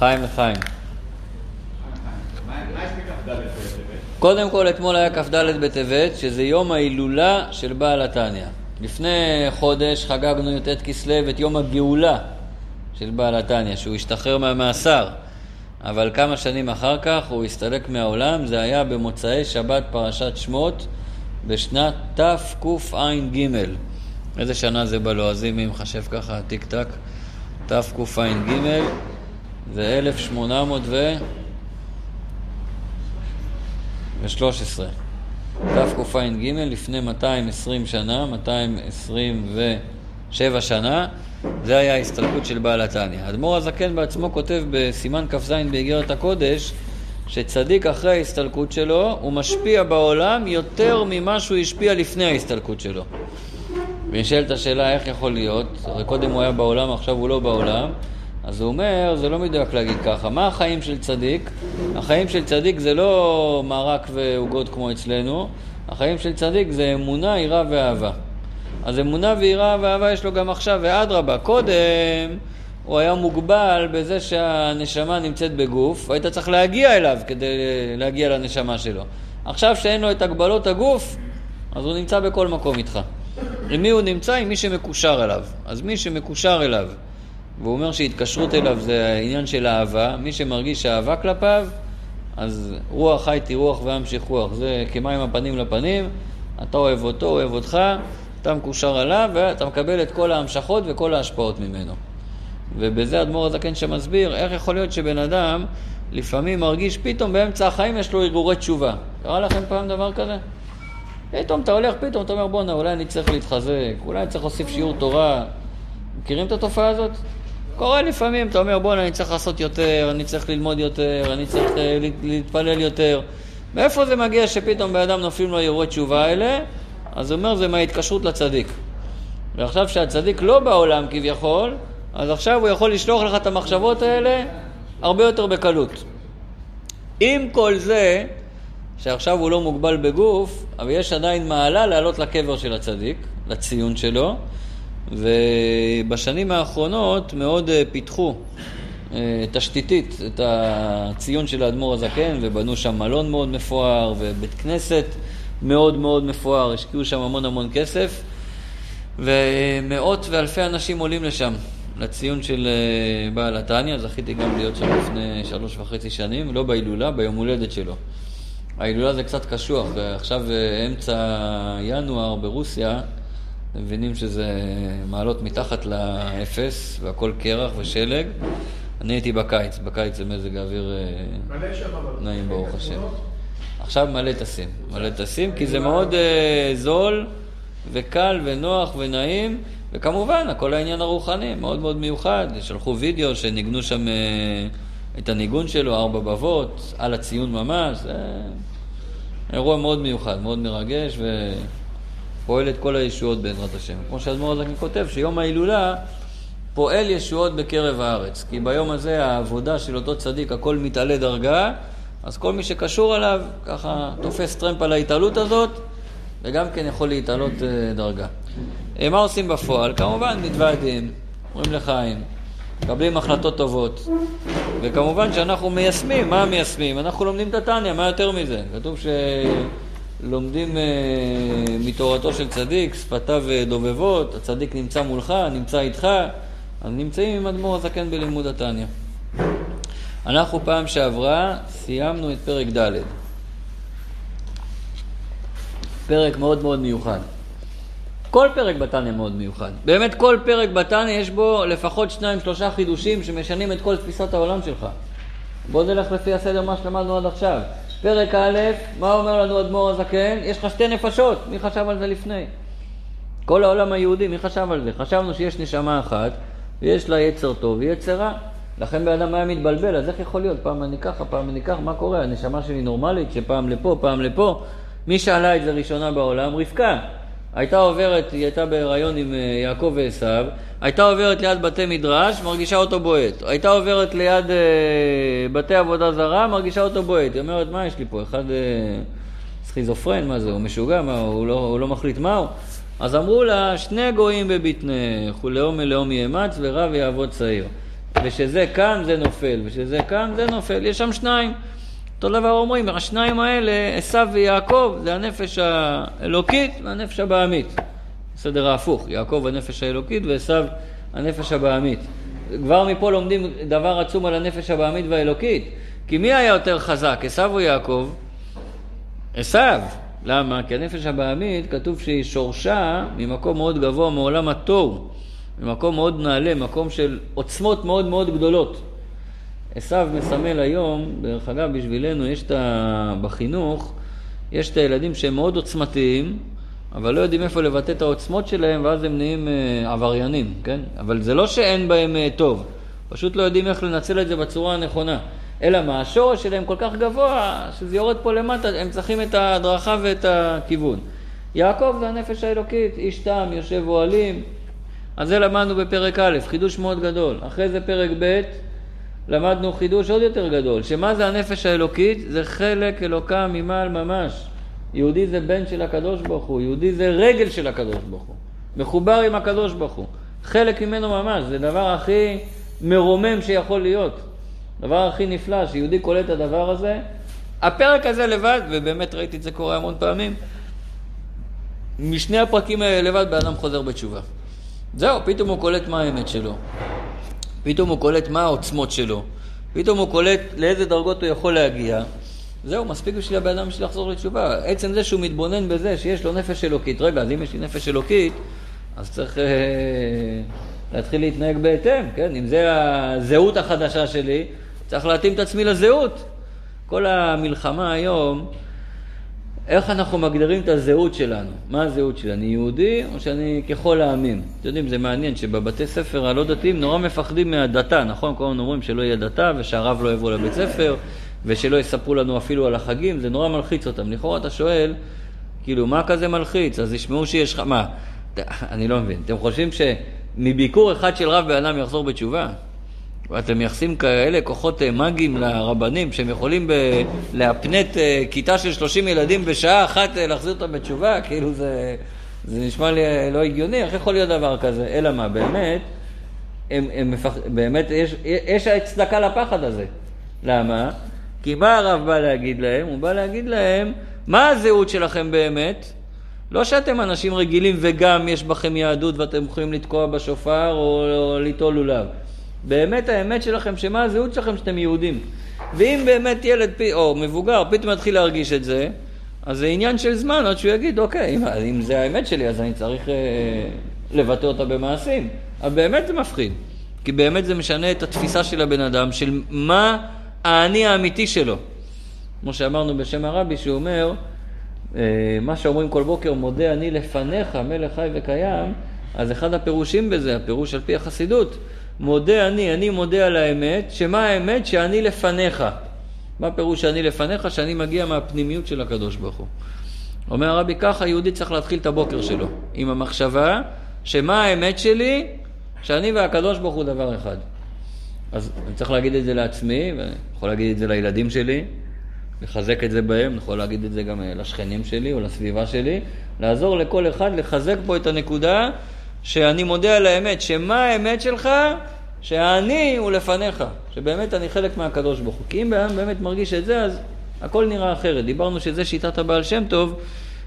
לחיים לחיים. קודם כל, אתמול היה כ"ד בטבת, שזה יום ההילולה של בעל התניא. לפני חודש חגגנו י"ט כסלו את יום הגאולה של בעל התניא, שהוא השתחרר מהמאסר. אבל כמה שנים אחר כך הוא הסתלק מהעולם, זה היה במוצאי שבת פרשת שמות בשנת תקע"ג. איזה שנה זה בלועזים, אם מחשב ככה, טיק טק? תקע"ג זה 1813. תקע"ג לפני 220 שנה, 227 שנה, זה היה ההסתלקות של בעל התניא. האדמו"ר הזקן בעצמו כותב בסימן כ"ז באיגרת הקודש, שצדיק אחרי ההסתלקות שלו, הוא משפיע בעולם יותר ממה שהוא השפיע לפני ההסתלקות שלו. ונשאלת השאלה איך יכול להיות, הרי קודם הוא היה בעולם, עכשיו הוא לא בעולם, אז הוא אומר, זה לא מדויק להגיד ככה. מה החיים של צדיק? החיים של צדיק זה לא מרק ועוגות כמו אצלנו, החיים של צדיק זה אמונה, יראה ואהבה. אז אמונה ויראה ואהבה יש לו גם עכשיו, ואדרבה, קודם הוא היה מוגבל בזה שהנשמה נמצאת בגוף, והיית צריך להגיע אליו כדי להגיע לנשמה שלו. עכשיו שאין לו את הגבלות הגוף, אז הוא נמצא בכל מקום איתך. עם מי הוא נמצא? עם מי שמקושר אליו. אז מי שמקושר אליו, והוא אומר שהתקשרות אליו זה העניין של אהבה, מי שמרגיש אהבה כלפיו, אז רוח חייתי רוח ואמשיך רוח. זה כמים הפנים לפנים, אתה אוהב אותו, אוהב אותך, אתה מקושר עליו, ואתה מקבל את כל ההמשכות וכל ההשפעות ממנו. ובזה אדמו"ר הזקן שמסביר איך יכול להיות שבן אדם לפעמים מרגיש פתאום באמצע החיים יש לו הרהורי תשובה. קרה לכם פעם דבר כזה? פתאום אתה הולך, פתאום אתה אומר בואנה אולי אני צריך להתחזק, אולי אני צריך להוסיף שיעור תורה. מכירים את התופעה הזאת? קורה לפעמים, אתה אומר בואנה אני צריך לעשות יותר, אני צריך ללמוד יותר, אני צריך uh, להתפלל יותר. מאיפה זה מגיע שפתאום בן אדם נופלים לו הרהורי תשובה האלה? אז הוא אומר זה מההתקשרות לצדיק. ועכשיו שהצדיק לא בעולם כביכול, אז עכשיו הוא יכול לשלוח לך את המחשבות האלה הרבה יותר בקלות. עם כל זה, שעכשיו הוא לא מוגבל בגוף, אבל יש עדיין מעלה לעלות לקבר של הצדיק, לציון שלו, ובשנים האחרונות מאוד אה, פיתחו אה, תשתיתית את הציון של האדמו"ר הזקן, ובנו שם מלון מאוד מפואר, ובית כנסת מאוד מאוד מפואר, השקיעו שם המון המון כסף, ומאות ואלפי אנשים עולים לשם. לציון של אה, בעל התניא, זכיתי גם להיות שם לפני שלוש וחצי שנים, לא בהילולה, ביום הולדת שלו. ההילולה זה קצת קשוח, ועכשיו אה, אמצע ינואר ברוסיה, אתם מבינים שזה מעלות מתחת לאפס, והכל קרח ושלג. אני הייתי בקיץ, בקיץ זה מזג האוויר אה, נעים ברוך השם. עכשיו מלא טסים, מלא טסים, כי זה מאוד זול וקל ונוח ונעים. וכמובן, הכל העניין הרוחני, מאוד מאוד מיוחד. שלחו וידאו שניגנו שם אה, את הניגון שלו, ארבע בבות, על הציון ממש. זה אירוע מאוד מיוחד, מאוד מרגש, ופועל את כל הישועות בעזרת השם. כמו שאדמו"ר הזקן כותב, שיום ההילולה פועל ישועות בקרב הארץ. כי ביום הזה העבודה של אותו צדיק, הכל מתעלה דרגה, אז כל מי שקשור אליו, ככה תופס טרמפ על ההתעלות הזאת, וגם כן יכול להתעלות אה, דרגה. אה, מה עושים בפועל? כמובן מתוועדים, אומרים לחיים, מקבלים החלטות טובות, וכמובן שאנחנו מיישמים, מה מיישמים? אנחנו לומדים את התניא, מה יותר מזה? כתוב שלומדים אה, מתורתו של צדיק, שפתיו דובבות, הצדיק נמצא מולך, נמצא איתך, אז נמצאים עם אדמו"ר הזקן בלימוד התניא. אנחנו פעם שעברה סיימנו את פרק ד', פרק מאוד מאוד מיוחד. כל פרק בתניא מאוד מיוחד. באמת כל פרק בתניא יש בו לפחות שניים שלושה חידושים שמשנים את כל תפיסת העולם שלך. בוא נלך לפי הסדר מה שלמדנו עד עכשיו. פרק א', מה אומר לנו אדמו"ר הזקן? יש לך שתי נפשות, מי חשב על זה לפני? כל העולם היהודי, מי חשב על זה? חשבנו שיש נשמה אחת, ויש לה יצר טוב ויצר רע. לכן בן אדם היה מתבלבל, אז איך יכול להיות? פעם אני ככה, פעם אני ככה, מה קורה? הנשמה שלי נורמלית, שפעם לפה, פעם לפה. מי שאלה את זה ראשונה בעולם? רבקה. הייתה עוברת, היא הייתה בהיריון עם אה, יעקב ועשו, הייתה עוברת ליד בתי מדרש, מרגישה אותו בועט. הייתה עוברת ליד אה, בתי עבודה זרה, מרגישה אותו בועט. היא אומרת, מה יש לי פה? אחד אה, סכיזופרן, מה זה? הוא משוגע? מה, הוא לא, הוא לא מחליט מהו? אז אמרו לה, שני גויים בבטנך, ולאום מלאום יאמץ ורב יעבוד צעיר. ושזה קם זה נופל, ושזה קם זה נופל, יש שם שניים. אותו דבר אומרים, השניים האלה, עשו ויעקב, זה הנפש האלוקית והנפש הבעמית. בסדר ההפוך, יעקב הנפש האלוקית ועשו הנפש הבעמית. כבר מפה לומדים דבר עצום על הנפש הבעמית והאלוקית. כי מי היה יותר חזק, עשו או יעקב? עשו. למה? כי הנפש הבעמית, כתוב שהיא שורשה ממקום מאוד גבוה מעולם התוהו, ממקום מאוד נעלה, מקום של עוצמות מאוד מאוד גדולות. עשו מסמל היום, דרך אגב, בשבילנו יש את ה... בחינוך, יש את הילדים שהם מאוד עוצמתיים, אבל לא יודעים איפה לבטא את העוצמות שלהם, ואז הם נהיים אה, עבריינים, כן? אבל זה לא שאין בהם אה, טוב, פשוט לא יודעים איך לנצל את זה בצורה הנכונה. אלא מה, השורש שלהם כל כך גבוה, שזה יורד פה למטה, הם צריכים את ההדרכה ואת הכיוון. יעקב זה הנפש האלוקית, איש תם, יושב אוהלים. אז זה למדנו בפרק א', חידוש מאוד גדול. אחרי זה פרק ב', למדנו חידוש עוד יותר גדול, שמה זה הנפש האלוקית? זה חלק אלוקה ממעל ממש. יהודי זה בן של הקדוש ברוך הוא, יהודי זה רגל של הקדוש ברוך הוא. מחובר עם הקדוש ברוך הוא. חלק ממנו ממש, זה הדבר הכי מרומם שיכול להיות. הדבר הכי נפלא, שיהודי קולט את הדבר הזה. הפרק הזה לבד, ובאמת ראיתי את זה קורה המון פעמים, משני הפרקים האלה לבד בן אדם חוזר בתשובה. זהו, פתאום הוא קולט מה האמת שלו. פתאום הוא קולט מה העוצמות שלו. פתאום הוא קולט לאיזה דרגות הוא יכול להגיע. זהו, מספיק בשביל הבן אדם בשביל לחזור לתשובה. עצם זה שהוא מתבונן בזה שיש לו נפש אלוקית. רגע, אז אם יש לי נפש אלוקית, אז צריך אה, להתחיל להתנהג בהתאם, כן? אם זה הזהות החדשה שלי, צריך להתאים את עצמי לזהות. כל המלחמה היום, איך אנחנו מגדירים את הזהות שלנו? מה הזהות שלי? אני יהודי או שאני ככל העמים? אתם יודעים, זה מעניין שבבתי ספר הלא דתיים נורא מפחדים מהדתה, נכון? כל הזמן אומרים שלא יהיה דתה ושהרב לא יבוא לבית ספר ושלא יספרו לנו אפילו על החגים, זה נורא מלחיץ אותם. לכאורה אתה שואל, כאילו, מה כזה מלחיץ? אז ישמעו שיש לך... מה? אני לא מבין. אתם חושבים שמביקור אחד של רב בן אדם יחזור בתשובה? ואתם מייחסים כאלה כוחות אה, מאגיים לרבנים שהם יכולים ב... להפנט אה, כיתה של 30 ילדים בשעה אחת אה, להחזיר אותם בתשובה, כאילו זה, זה נשמע לי לא הגיוני, איך יכול להיות דבר כזה? אלא מה, באמת, הם, הם מפח... באמת יש, יש הצדקה לפחד הזה. למה? כי מה הרב בא להגיד להם? הוא בא להגיד להם, מה הזהות שלכם באמת? לא שאתם אנשים רגילים וגם יש בכם יהדות ואתם יכולים לתקוע בשופר או, או ליטול לולב. באמת האמת שלכם, שמה הזהות שלכם שאתם יהודים. ואם באמת ילד או מבוגר פתאום יתחיל להרגיש את זה, אז זה עניין של זמן עד שהוא יגיד, אוקיי, אם, אם זה האמת שלי אז אני צריך אה, לבטא אותה במעשים. אבל באמת זה מפחיד, כי באמת זה משנה את התפיסה של הבן אדם, של מה האני האמיתי שלו. כמו שאמרנו בשם הרבי, שהוא אומר, אה, מה שאומרים כל בוקר, מודה אני לפניך, מלך חי וקיים, אז אחד הפירושים בזה, הפירוש על פי החסידות, מודה אני, אני מודה על האמת, שמה האמת? שאני לפניך. מה פירוש שאני לפניך? שאני מגיע מהפנימיות של הקדוש ברוך הוא. אומר הרבי, ככה יהודי צריך להתחיל את הבוקר שלו, עם המחשבה שמה האמת שלי? שאני והקדוש ברוך הוא דבר אחד. אז אני צריך להגיד את זה לעצמי, ואני יכול להגיד את זה לילדים שלי, לחזק את זה בהם, אני יכול להגיד את זה גם לשכנים שלי או לסביבה שלי, לעזור לכל אחד לחזק פה את הנקודה שאני מודה על האמת, שמה האמת שלך? שהאני הוא לפניך, שבאמת אני חלק מהקדוש ברוך הוא. כי אם בן באמת מרגיש את זה, אז הכל נראה אחרת. דיברנו שזה שיטת הבעל שם טוב,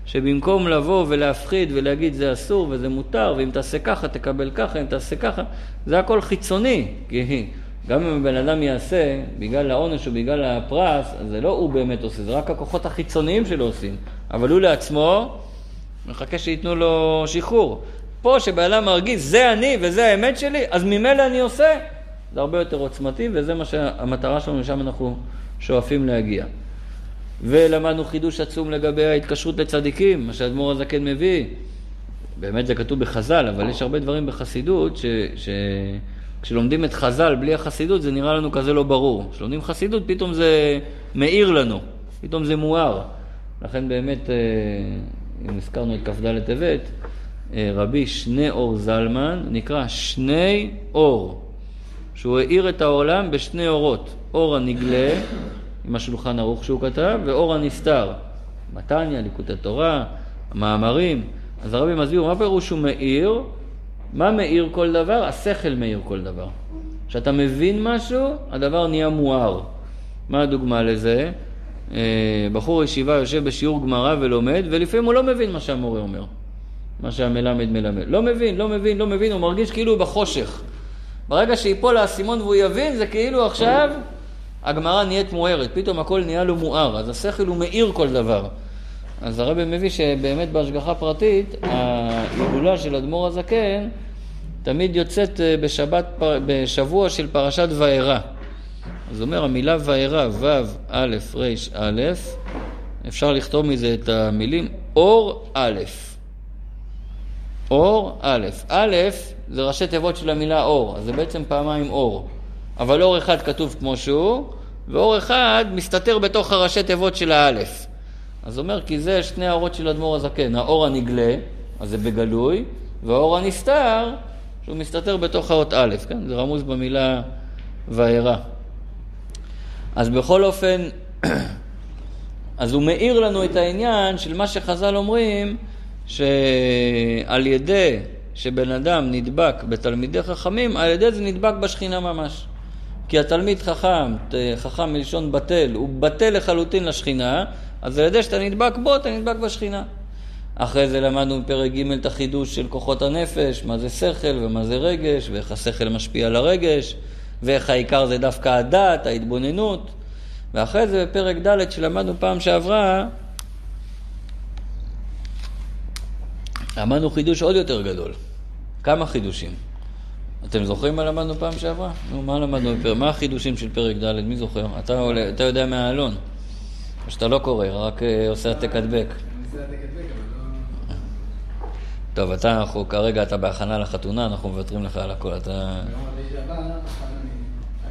שבמקום לבוא ולהפחיד ולהגיד זה אסור וזה מותר, ואם תעשה ככה תקבל ככה, אם תעשה ככה, זה הכל חיצוני. כי גם אם הבן אדם יעשה, בגלל העונש או בגלל הפרס, אז זה לא הוא באמת עושה, זה רק הכוחות החיצוניים שלו עושים. אבל הוא לעצמו מחכה שייתנו לו שחרור. פה שבן אדם מרגיש, זה אני וזה האמת שלי, אז ממילא אני עושה. זה הרבה יותר עוצמתי, וזה מה שהמטרה שלנו, לשם אנחנו שואפים להגיע. ולמדנו חידוש עצום לגבי ההתקשרות לצדיקים, מה שהאדמו"ר הזקן מביא. באמת זה כתוב בחז"ל, אבל יש הרבה דברים בחסידות, ש... ש... כשלומדים את חז"ל בלי החסידות זה נראה לנו כזה לא ברור. כשלומדים חסידות פתאום זה מאיר לנו, פתאום זה מואר. לכן באמת, אה, אם הזכרנו את כ"ד טבת, אה, רבי שני אור זלמן, נקרא שני אור, שהוא האיר את העולם בשני אורות, אור הנגלה, עם השולחן ערוך שהוא כתב, ואור הנסתר, מתניה, ליקוטי תורה, המאמרים. אז הרבי מסביר, מה פירוש הוא מאיר? מה מאיר כל דבר? השכל מאיר כל דבר. כשאתה מבין משהו, הדבר נהיה מואר. מה הדוגמה לזה? אה, בחור ישיבה יושב בשיעור גמרא ולומד, ולפעמים הוא לא מבין מה שהמורה אומר, מה שהמלמד מלמד. לא מבין, לא מבין, לא מבין, הוא מרגיש כאילו הוא בחושך. ברגע שיפול האסימון והוא יבין, זה כאילו עכשיו הגמרא נהיית מוארת, פתאום הכל נהיה לו מואר, אז השכל הוא מאיר כל דבר. אז הרבי מביא שבאמת בהשגחה פרטית, ההילולה של אדמו"ר הזקן תמיד יוצאת אה, בשבת, בשבוע של פרשת וארא. אז אומר המילה וארא, ו' א' ר' א', אפשר לכתוב מזה את המילים אור א'. אור א'. א' זה ראשי תיבות של המילה אור, אז זה בעצם פעמיים אור. אבל אור אחד כתוב כמו שהוא, ואור אחד מסתתר בתוך הראשי תיבות של האלף. אז אומר, כי זה שני האורות של אדמו"ר הזקן, האור הנגלה, אז זה בגלוי, והאור הנסתר, שהוא מסתתר בתוך האות א', כן? זה רמוז במילה וארא. אז בכל אופן, אז הוא מאיר לנו את העניין של מה שחז"ל אומרים, שעל ידי שבן אדם נדבק בתלמידי חכמים, על ידי זה נדבק בשכינה ממש. כי התלמיד חכם, חכם מלשון בטל, הוא בטל לחלוטין לשכינה, אז על ידי שאתה נדבק בו, אתה נדבק בשכינה. אחרי זה למדנו בפרק ג' את החידוש של כוחות הנפש, מה זה שכל ומה זה רגש, ואיך השכל משפיע על הרגש, ואיך העיקר זה דווקא הדעת, ההתבוננות. ואחרי זה בפרק ד' שלמדנו פעם שעברה, למדנו חידוש עוד יותר גדול. כמה חידושים. אתם זוכרים מה למדנו פעם שעברה? נו, מה למדנו בפרק? מה החידושים של פרק ד'? מי זוכר? אתה, עולה, אתה יודע מהאלון. או שאתה לא קורא, רק אה, עושה העתק הדבק. טוב, אתה, אנחנו, כרגע אתה בהכנה לחתונה, אנחנו מוותרים לך על הכל. אתה...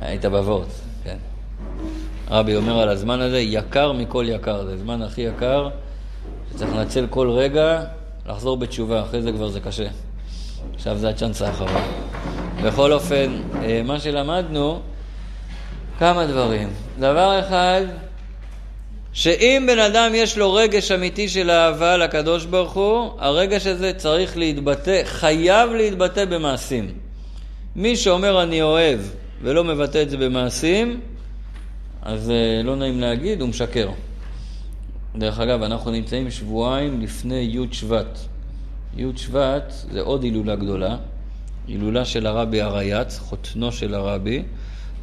היית בוורט, כן. רבי אומר על הזמן הזה, יקר מכל יקר. זה הזמן הכי יקר, שצריך לנצל כל רגע, לחזור בתשובה, אחרי זה כבר זה קשה. עכשיו זה הצ'אנס האחרון. בכל אופן, אה, מה שלמדנו, כמה דברים. דבר אחד, שאם בן אדם יש לו רגש אמיתי של אהבה לקדוש ברוך הוא, הרגש הזה צריך להתבטא, חייב להתבטא במעשים. מי שאומר אני אוהב ולא מבטא את זה במעשים, אז אה, לא נעים להגיד, הוא משקר. דרך אגב, אנחנו נמצאים שבועיים לפני י' שבט. י' שבט זה עוד הילולה גדולה, הילולה של הרבי הרייץ, חותנו של הרבי,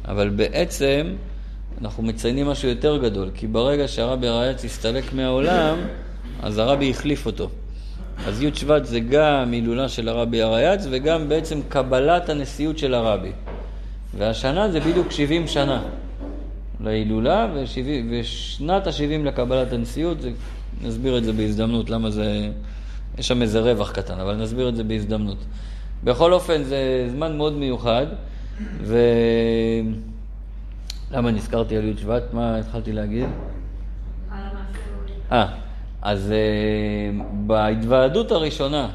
אבל בעצם אנחנו מציינים משהו יותר גדול, כי ברגע שהרבי הרייץ הסתלק מהעולם, אז הרבי החליף אותו. אז י' שבט זה גם הילולה של הרבי הרייץ וגם בעצם קבלת הנשיאות של הרבי. והשנה זה בדיוק 70 שנה להילולה, ושנת ה-70 לקבלת הנשיאות, זה, נסביר את זה בהזדמנות, למה זה... יש שם איזה רווח קטן, אבל נסביר את זה בהזדמנות. בכל אופן, זה זמן מאוד מיוחד, ו... למה נזכרתי על י' שבט? מה התחלתי להגיד? אה, אז uh, בהתוועדות הראשונה...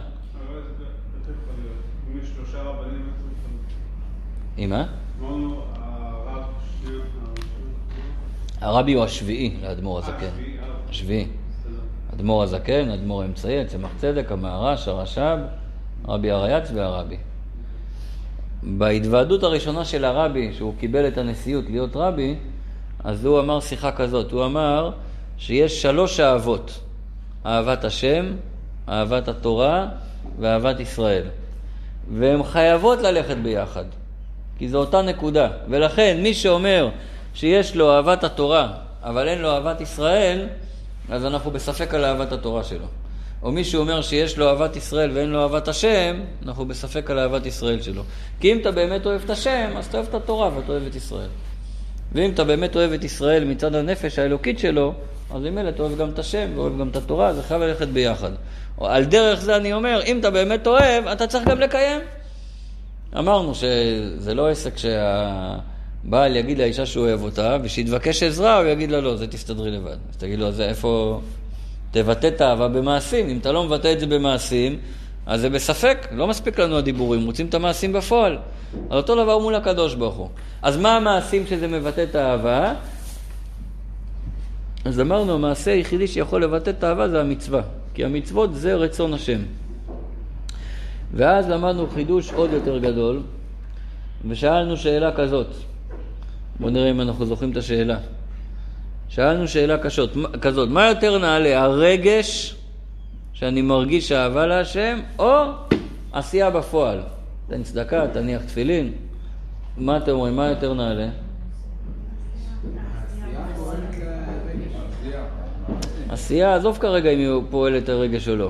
עם מה? הרבי הוא השביעי לאדמו"ר הזקן. השביעי. אדמו"ר הזקן, אדמו"ר האמצעי, צמח צדק, המהר"ש, הרש"ב, רבי הרייץ והרבי. בהתוועדות הראשונה של הרבי, שהוא קיבל את הנשיאות להיות רבי, אז הוא אמר שיחה כזאת, הוא אמר שיש שלוש אהבות, אהבת השם, אהבת התורה ואהבת ישראל. והן חייבות ללכת ביחד, כי זו אותה נקודה. ולכן מי שאומר שיש לו אהבת התורה, אבל אין לו אהבת ישראל, אז אנחנו בספק על אהבת התורה שלו. או מישהו אומר שיש לו אהבת ישראל ואין לו אהבת השם, אנחנו בספק על אהבת ישראל שלו. כי אם אתה באמת אוהב את השם, אז אתה אוהב את התורה ואתה אוהב את ישראל. ואם אתה באמת אוהב את ישראל מצד הנפש האלוקית שלו, אז ממילא אתה אוהב גם את השם ואוהב גם את התורה, זה חייב ללכת ביחד. על דרך זה אני אומר, אם אתה באמת אוהב, אתה צריך גם לקיים. אמרנו שזה לא עסק שהבעל יגיד לאישה שהוא אוהב אותה, ושיתבקש עזרה, הוא יגיד לה לא, זה תסתדרי לבד. אז תגיד לו, זה איפה... תבטא את האהבה במעשים. אם אתה לא מבטא את זה במעשים, אז זה בספק, לא מספיק לנו הדיבורים, רוצים את המעשים בפועל. אז אותו דבר מול הקדוש ברוך הוא. אז מה המעשים שזה מבטא את האהבה? אז אמרנו, המעשה היחידי שיכול לבטא את האהבה זה המצווה, כי המצוות זה רצון השם. ואז למדנו חידוש עוד יותר גדול, ושאלנו שאלה כזאת. בואו נראה אם אנחנו זוכרים את השאלה. שאלנו שאלה קשות, כזאת, מה יותר נעלה, הרגש שאני מרגיש אהבה להשם, או עשייה בפועל? תן צדקה, תניח תפילין. מה אתם אומרים, מה יותר נעלה? עשייה, עזוב כרגע אם היא פועלת הרגש או לא.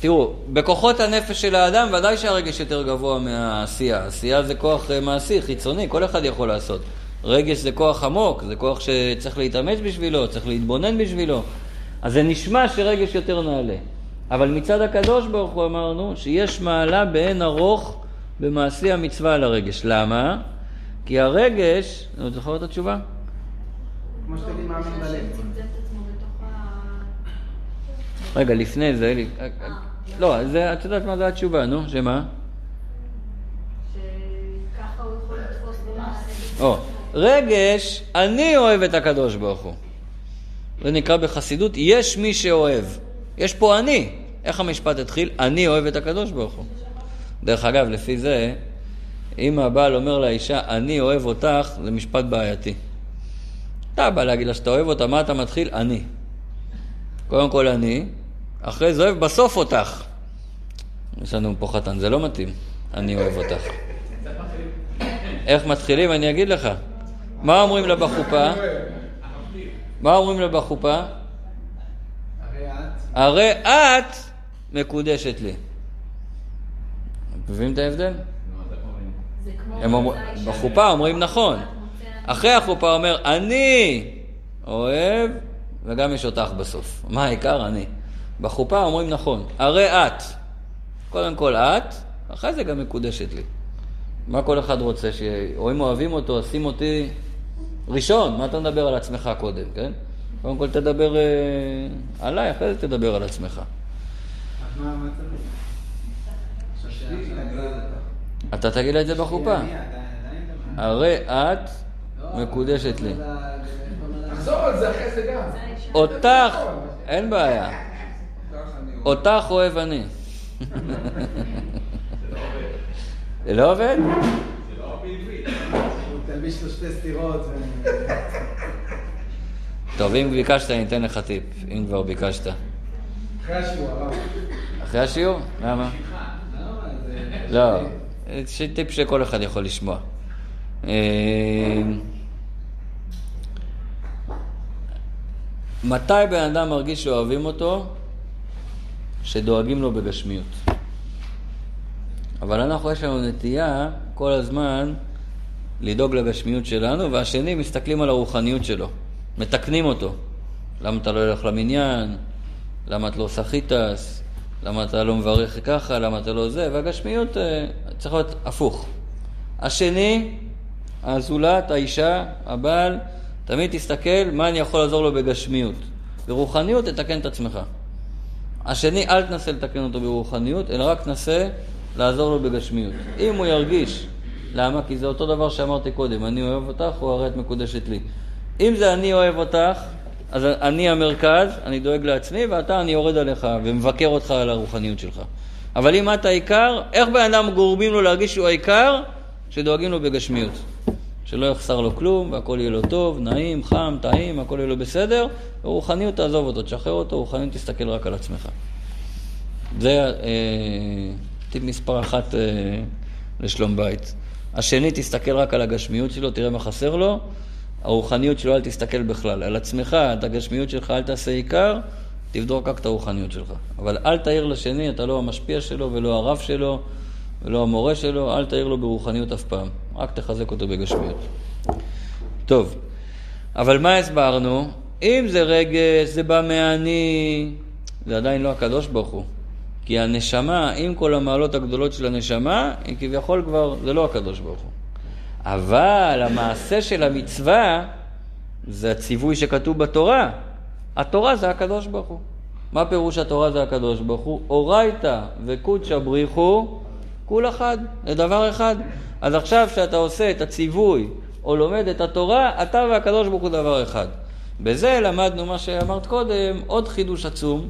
תראו, בכוחות הנפש של האדם ודאי שהרגש יותר גבוה מהעשייה. עשייה זה כוח אה, מעשי, חיצוני, כל אחד יכול לעשות. רגש זה כוח עמוק, זה כוח שצריך להתאמץ בשבילו, צריך להתבונן בשבילו. אז זה נשמע שרגש יותר נעלה. אבל מצד הקדוש ברוך הוא אמרנו שיש מעלה באין ארוך במעשי המצווה על הרגש. למה? כי הרגש, אתה זוכר את התשובה? כמו שתגיד מאמין בלב. רגע, לפני זה, לא, זה, את יודעת מה זה התשובה, נו, שמה? שככה הוא יכול לתפוס במעשה. רגש, אני אוהב את הקדוש ברוך הוא. זה נקרא בחסידות, יש מי שאוהב. יש פה אני. איך המשפט התחיל? אני אוהב את הקדוש ברוך הוא. דרך אגב, לפי זה, אם הבעל אומר לאישה, אני אוהב אותך, זה משפט בעייתי. אתה בא להגיד לה שאתה אוהב אותה, מה אתה מתחיל? אני. קודם כל אני, אחרי זה אוהב בסוף אותך. יש לנו פה חתן, זה לא מתאים. אני אוהב אותך. איך מתחילים? אני אגיד לך. מה אומרים לה בחופה? מה אומרים לה בחופה? הרי את, מקודשת לי. מבינים את ההבדל? הם בחופה אומרים נכון. אחרי החופה אומר, אני אוהב, וגם יש אותך בסוף. מה העיקר? אני. בחופה אומרים נכון, הרי את. קודם כל את, אחרי זה גם מקודשת לי. מה כל אחד רוצה? ש... או אם אוהבים אותו, אז שים אותי ראשון. מה אתה מדבר על עצמך קודם, כן? קודם כל תדבר אה, עליי, אחרי זה תדבר על עצמך. אתה תגיד לה את זה בחופה. לא- הרי את לא, מקודשת לי. תחזור על זה אחרי זה גם. זה. אותך, אין בעיה. אותך אוהב אני. זה לא עובד? הוא תלביש לו שתי סטירות. טוב, אם ביקשת, אני אתן לך טיפ, אם כבר ביקשת. אחרי השיעור, הרב. אחרי השיעור? למה? לא, זה- לא, זה טיפ שכל אחד יכול לשמוע. אה, מתי בן אדם מרגיש שאוהבים אותו? שדואגים לו בגשמיות. אבל אנחנו, יש לנו נטייה כל הזמן לדאוג לגשמיות שלנו, והשני מסתכלים על הרוחניות שלו, מתקנים אותו. למה אתה לא הולך למניין? למה את לא עושה חיטס? למה אתה לא מברך ככה? למה אתה לא זה? והגשמיות אה, צריך להיות הפוך. השני, הזולת, האישה, הבעל, תמיד תסתכל מה אני יכול לעזור לו בגשמיות. ברוחניות תתקן את עצמך. השני, אל תנסה לתקן אותו ברוחניות, אלא רק תנסה לעזור לו בגשמיות. אם הוא ירגיש, למה? כי זה אותו דבר שאמרתי קודם, אני אוהב אותך, הוא הרי את מקודשת לי. אם זה אני אוהב אותך, אז אני המרכז, אני דואג לעצמי, ואתה, אני יורד עליך ומבקר אותך על הרוחניות שלך. אבל אם את העיקר, איך בן אדם גורמים לו להרגיש שהוא העיקר? שדואגים לו בגשמיות. שלא יחסר לו כלום, והכל יהיה לו טוב, נעים, חם, טעים, הכל יהיה לו בסדר, ורוחניות תעזוב אותו, תשחרר אותו, רוחניות תסתכל רק על עצמך. זה אה, טיפ מספר אחת אה, לשלום בית. השני, תסתכל רק על הגשמיות שלו, תראה מה חסר לו. הרוחניות שלו, אל תסתכל בכלל. על עצמך, את הגשמיות שלך, אל תעשה עיקר, תבדוק רק את הרוחניות שלך. אבל אל תעיר לשני, אתה לא המשפיע שלו ולא הרב שלו ולא המורה שלו, אל תעיר לו ברוחניות אף פעם. רק תחזק אותו בגשמיות. טוב, אבל מה הסברנו? אם זה רגש, זה בא מהאני, זה עדיין לא הקדוש ברוך הוא. כי הנשמה, עם כל המעלות הגדולות של הנשמה, היא כביכול כבר, זה לא הקדוש ברוך הוא. אבל המעשה של המצווה, זה הציווי שכתוב בתורה. התורה זה הקדוש ברוך הוא. מה פירוש התורה זה הקדוש ברוך הוא? אורייתא וקודשא בריחו, כול אחד, זה דבר אחד. אז עכשיו שאתה עושה את הציווי או לומד את התורה, אתה והקדוש ברוך הוא דבר אחד. בזה למדנו מה שאמרת קודם, עוד חידוש עצום,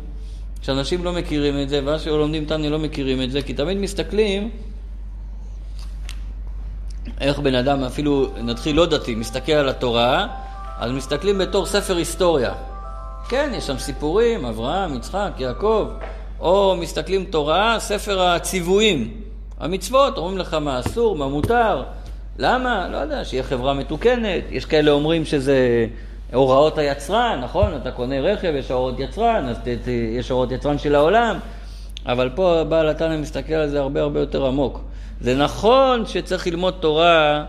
שאנשים לא מכירים את זה, ואז שלומדים תניא לא מכירים את זה, כי תמיד מסתכלים איך בן אדם, אפילו נתחיל לא דתי, מסתכל על התורה, אז מסתכלים בתור ספר היסטוריה. כן, יש שם סיפורים, אברהם, יצחק, יעקב, או מסתכלים תורה, ספר הציוויים, המצוות, אומרים לך מה אסור, מה מותר, למה? לא יודע, שיהיה חברה מתוקנת, יש כאלה אומרים שזה הוראות היצרן, נכון? אתה קונה רכב, יש הוראות יצרן, אז יש הוראות יצרן של העולם, אבל פה בעל התנא מסתכל על זה הרבה הרבה יותר עמוק. זה נכון שצריך ללמוד תורה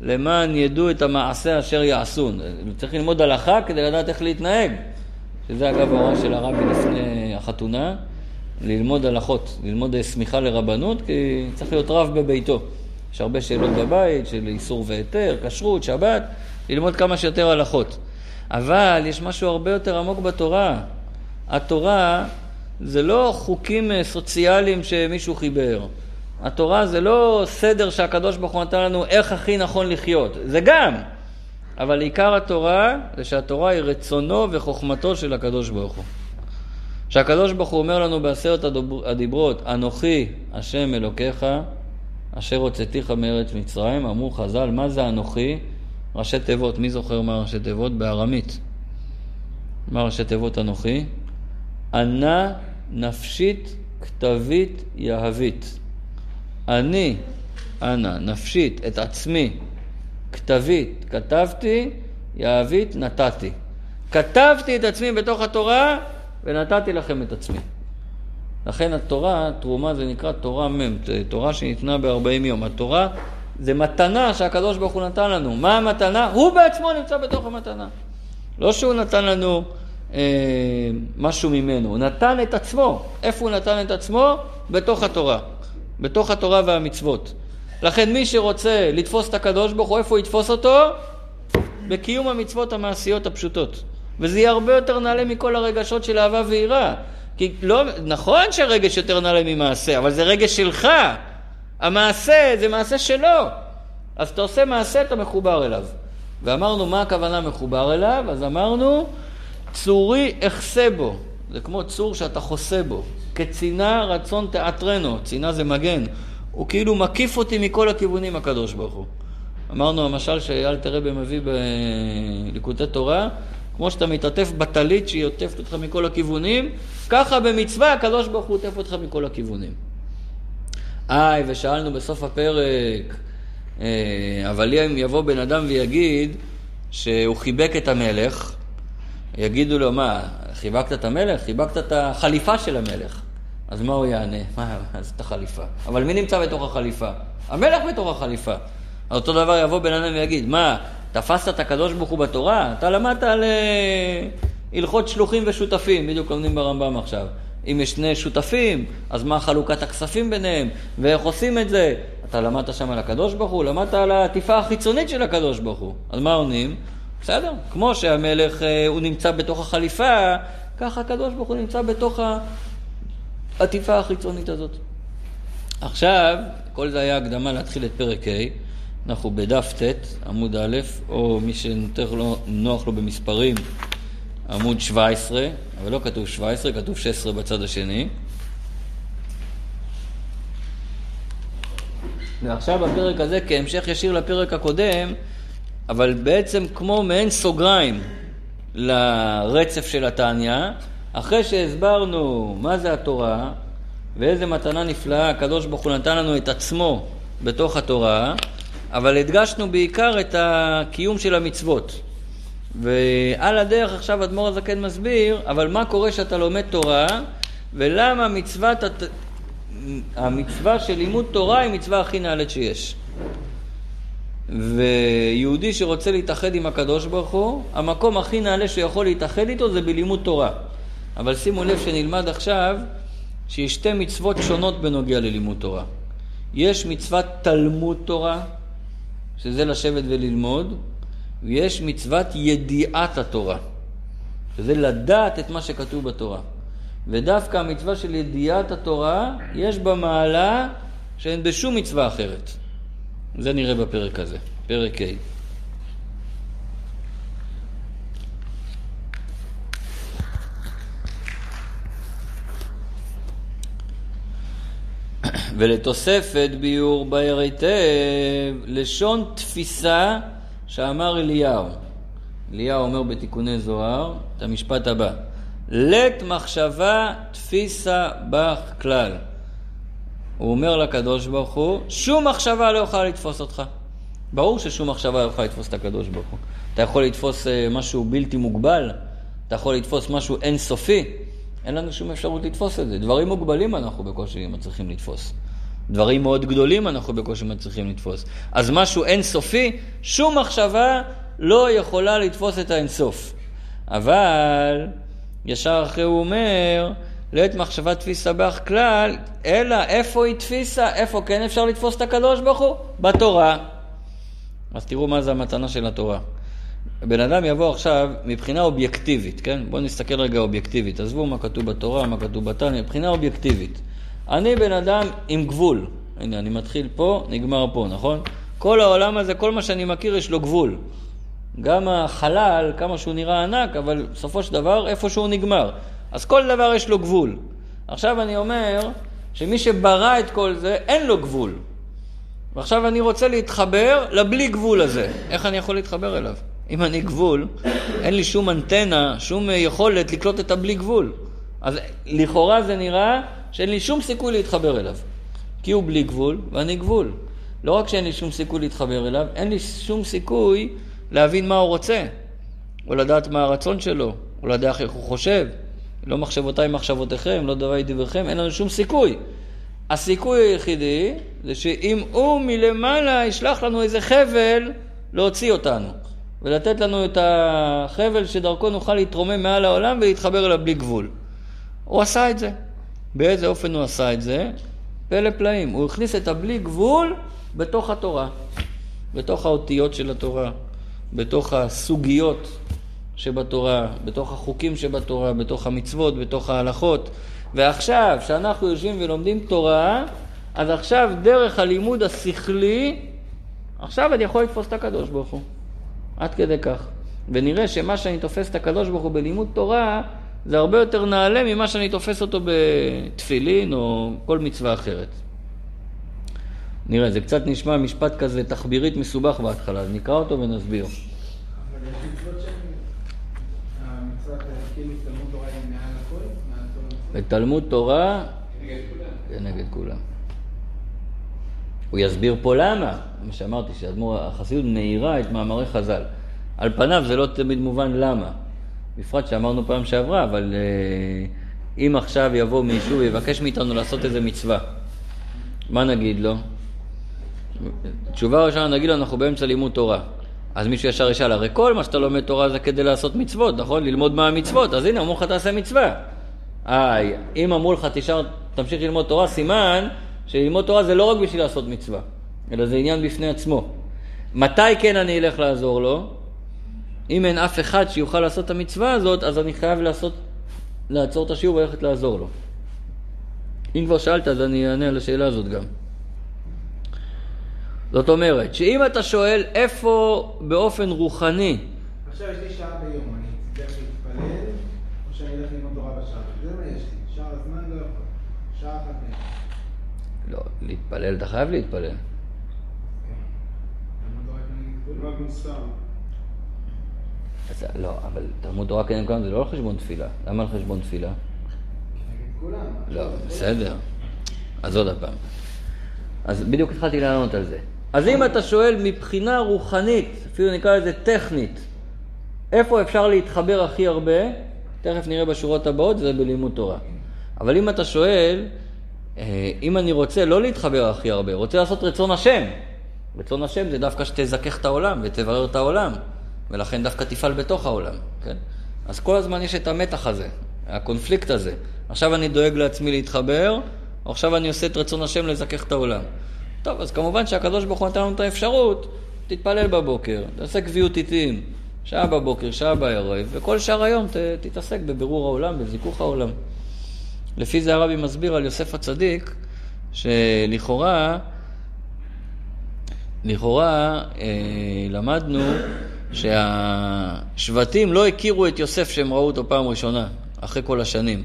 למען ידעו את המעשה אשר יעשון. צריך ללמוד הלכה כדי לדעת איך להתנהג. שזה אגב ההוראה של הרבי לפני החתונה, ללמוד הלכות, ללמוד סמיכה לרבנות, כי צריך להיות רב בביתו. יש הרבה שאלות בבית של איסור והיתר, כשרות, שבת, ללמוד כמה שיותר הלכות. אבל יש משהו הרבה יותר עמוק בתורה. התורה זה לא חוקים אה, סוציאליים שמישהו חיבר. התורה זה לא סדר שהקדוש ברוך הוא נתן לנו איך הכי נכון לחיות. זה גם. אבל עיקר התורה זה שהתורה היא רצונו וחוכמתו של הקדוש ברוך הוא. שהקדוש ברוך הוא אומר לנו בעשרת הדיברות, אנוכי השם אלוקיך, אשר הוצאתיך מארץ מצרים, אמרו חז"ל, מה זה אנוכי? ראשי תיבות, מי זוכר מה ראשי תיבות? בארמית. מה ראשי תיבות אנוכי? ענה נפשית כתבית יהבית. אני, אנא, נפשית, את עצמי, כתבית, כתבתי, יהבית, נתתי. כתבתי את עצמי בתוך התורה ונתתי לכם את עצמי. לכן התורה, תרומה זה נקרא תורה מ', תורה שניתנה ב-40 יום. התורה זה מתנה שהקדוש ברוך הוא נתן לנו. מה המתנה? הוא בעצמו נמצא בתוך המתנה. לא שהוא נתן לנו אה, משהו ממנו, הוא נתן את עצמו. איפה הוא נתן את עצמו? בתוך התורה. בתוך התורה והמצוות. לכן מי שרוצה לתפוס את הקדוש ברוך הוא, איפה יתפוס אותו? בקיום המצוות המעשיות הפשוטות. וזה יהיה הרבה יותר נעלה מכל הרגשות של אהבה ויראה. כי לא, נכון שהרגש יותר נעלה ממעשה, אבל זה רגש שלך. המעשה זה מעשה שלו. אז אתה עושה מעשה, אתה מחובר אליו. ואמרנו, מה הכוונה מחובר אליו? אז אמרנו, צורי אחסה בו. זה כמו צור שאתה חוסה בו. כצינה רצון תיאטרנו, צינה זה מגן. הוא כאילו מקיף אותי מכל הכיוונים, הקדוש ברוך הוא. אמרנו, המשל שאייל רבי מביא בליקוטי תורה, כמו שאתה מתעטף בטלית שהיא עוטפת אותך מכל הכיוונים, ככה במצווה הקדוש ברוך הוא עוטף אותך מכל הכיוונים. איי, ושאלנו בסוף הפרק, אה, אבל אם יבוא בן אדם ויגיד שהוא חיבק את המלך, יגידו לו, מה, חיבקת את המלך? חיבקת את החליפה של המלך. אז מה הוא יענה? מה, אז את החליפה. אבל מי נמצא בתוך החליפה? המלך בתוך החליפה. אז אותו דבר יבוא בן אדם ויגיד, מה, תפסת את הקדוש ברוך הוא בתורה? אתה למדת על אה, הלכות שלוחים ושותפים, בדיוק לומדים ברמב"ם עכשיו. אם יש שני שותפים, אז מה חלוקת הכספים ביניהם, ואיך עושים את זה? אתה למדת שם על הקדוש ברוך הוא, למדת על העטיפה החיצונית של הקדוש ברוך הוא. אז מה עונים? בסדר, כמו שהמלך אה, הוא נמצא בתוך החליפה, ככה הקדוש ברוך הוא נמצא בתוך העטיפה החיצונית הזאת. עכשיו, כל זה היה הקדמה להתחיל את פרק ה', אנחנו בדף ט', עמוד א', או מי שנותר לו, נוח לו במספרים, עמוד 17, אבל לא כתוב 17, כתוב 16 בצד השני. ועכשיו בפרק הזה, כהמשך ישיר לפרק הקודם, אבל בעצם כמו מעין סוגריים לרצף של התניא, אחרי שהסברנו מה זה התורה ואיזה מתנה נפלאה הקדוש ברוך הוא נתן לנו את עצמו בתוך התורה, אבל הדגשנו בעיקר את הקיום של המצוות. ועל הדרך עכשיו אדמו"ר הזקן מסביר, אבל מה קורה כשאתה לומד תורה, ולמה מצוות, המצווה של לימוד תורה היא מצווה הכי נעלית שיש. ויהודי שרוצה להתאחד עם הקדוש ברוך הוא, המקום הכי נעלה שהוא יכול להתאחד איתו זה בלימוד תורה. אבל שימו לב שנלמד עכשיו שיש שתי מצוות שונות בנוגע ללימוד תורה. יש מצוות תלמוד תורה, שזה לשבת וללמוד, ויש מצוות ידיעת התורה, שזה לדעת את מה שכתוב בתורה. ודווקא המצווה של ידיעת התורה, יש בה מעלה שאין בשום מצווה אחרת. זה נראה בפרק הזה, פרק ה'. ולתוספת ביור בהר היטב, לשון תפיסה שאמר אליהו. אליהו אומר בתיקוני זוהר את המשפט הבא: לית מחשבה תפיסה בך כלל. הוא אומר לקדוש ברוך הוא, שום מחשבה לא יכולה לתפוס אותך. ברור ששום מחשבה לא יכולה לתפוס את הקדוש ברוך הוא. אתה יכול לתפוס אה, משהו בלתי מוגבל, אתה יכול לתפוס משהו אינסופי, אין לנו שום אפשרות לתפוס את זה. דברים מוגבלים אנחנו בקושי מצליחים לתפוס. דברים מאוד גדולים אנחנו בקושי מצליחים לתפוס. אז משהו אינסופי, שום מחשבה לא יכולה לתפוס את האינסוף. אבל ישר אחרי הוא אומר, לעת מחשבה תפיסה בך כלל, אלא איפה היא תפיסה, איפה כן אפשר לתפוס את הקדוש ברוך הוא? בתורה. אז תראו מה זה המתנה של התורה. בן אדם יבוא עכשיו מבחינה אובייקטיבית, כן? בואו נסתכל רגע אובייקטיבית. עזבו מה כתוב בתורה, מה כתוב בתניא, מבחינה אובייקטיבית. אני בן אדם עם גבול. הנה, אני מתחיל פה, נגמר פה, נכון? כל העולם הזה, כל מה שאני מכיר, יש לו גבול. גם החלל, כמה שהוא נראה ענק, אבל בסופו של דבר, איפה שהוא נגמר. אז כל דבר יש לו גבול. עכשיו אני אומר שמי שברא את כל זה, אין לו גבול. ועכשיו אני רוצה להתחבר לבלי גבול הזה. איך אני יכול להתחבר אליו? אם אני גבול, אין לי שום אנטנה, שום יכולת לקלוט את הבלי גבול. אז לכאורה זה נראה שאין לי שום סיכוי להתחבר אליו. כי הוא בלי גבול ואני גבול. לא רק שאין לי שום סיכוי להתחבר אליו, אין לי שום סיכוי להבין מה הוא רוצה, או לדעת מה הרצון שלו, או לדעת איך הוא חושב. לא מחשבותיי מחשבותיכם, לא דברי דבריכם, אין לנו שום סיכוי. הסיכוי היחידי זה שאם הוא מלמעלה ישלח לנו איזה חבל להוציא אותנו. ולתת לנו את החבל שדרכו נוכל להתרומם מעל העולם ולהתחבר אליו בלי גבול. הוא עשה את זה. באיזה אופן הוא עשה את זה? פלא פלאים. הוא הכניס את הבלי גבול בתוך התורה, בתוך האותיות של התורה, בתוך הסוגיות שבתורה, בתוך החוקים שבתורה, בתוך המצוות, בתוך ההלכות. ועכשיו, כשאנחנו יושבים ולומדים תורה, אז עכשיו דרך הלימוד השכלי, עכשיו אני יכול לתפוס את הקדוש ברוך הוא. עד כדי כך. ונראה שמה שאני תופס את הקדוש ברוך הוא בלימוד תורה, זה הרבה יותר נעלה ממה שאני תופס אותו בתפילין או כל מצווה אחרת. נראה, זה קצת נשמע משפט כזה תחבירית מסובך בהתחלה, אז נקרא אותו ונסביר. בתלמוד תורה כנגד כולם. הוא יסביר פה למה, מה שאמרתי, שהחסידות מאירה את מאמרי חז"ל. על פניו זה לא תמיד מובן למה, בפרט שאמרנו פעם שעברה, אבל uh, אם עכשיו יבוא מישהו ויבקש מאיתנו לעשות איזה מצווה, מה נגיד לו? תשובה ראשונה נגיד לו, אנחנו באמצע לימוד תורה. אז מישהו ישר ישאל, הרי כל מה שאתה לומד תורה זה כדי לעשות מצוות, נכון? ללמוד מה המצוות, אז הנה, אמרו לך תעשה מצווה. אה, אם אמרו לך תשאר, תמשיך ללמוד תורה, סימן שללמוד תורה זה לא רק בשביל לעשות מצווה, אלא זה עניין בפני עצמו. מתי כן אני אלך לעזור לו? אם אין אף אחד שיוכל לעשות את המצווה הזאת, אז אני חייב לעשות, לעצור את השיעור וללכת לעזור לו. אם כבר שאלת, אז אני אענה על השאלה הזאת גם. זאת אומרת, שאם אתה שואל איפה באופן רוחני... עכשיו יש לי שעה ביום, אני צריך להתפלל, או שאני אלך ללמוד תורה בשעה? זה מה יש לי, שאר הזמן לא יכול. שעה אחת. לא, להתפלל, אתה חייב להתפלל. אז, לא, אבל תלמוד תורה כנגד כולם זה לא על חשבון תפילה. למה על חשבון תפילה? לא, בסדר. אז עוד פעם. אז בדיוק התחלתי לענות על זה. אז אם אתה שואל מבחינה רוחנית, אפילו נקרא לזה טכנית, איפה אפשר להתחבר הכי הרבה, תכף נראה בשורות הבאות, זה בלימוד תורה. אבל אם אתה שואל, אה, אם אני רוצה לא להתחבר הכי הרבה, רוצה לעשות רצון השם, רצון השם זה דווקא שתזכך את העולם ותברר את העולם, ולכן דווקא תפעל בתוך העולם, כן? אז כל הזמן יש את המתח הזה, הקונפליקט הזה. עכשיו אני דואג לעצמי להתחבר, או עכשיו אני עושה את רצון השם לזכך את העולם. טוב, אז כמובן שהקדוש ברוך הוא נתן לנו את האפשרות, תתפלל בבוקר, תעשה קביעות עיתים, שעה בבוקר, שעה בערב, וכל שאר היום ת, תתעסק בבירור העולם, בזיכוך העולם. לפי זה הרבי מסביר על יוסף הצדיק, שלכאורה, לכאורה אה, למדנו שהשבטים לא הכירו את יוסף שהם ראו אותו פעם ראשונה, אחרי כל השנים.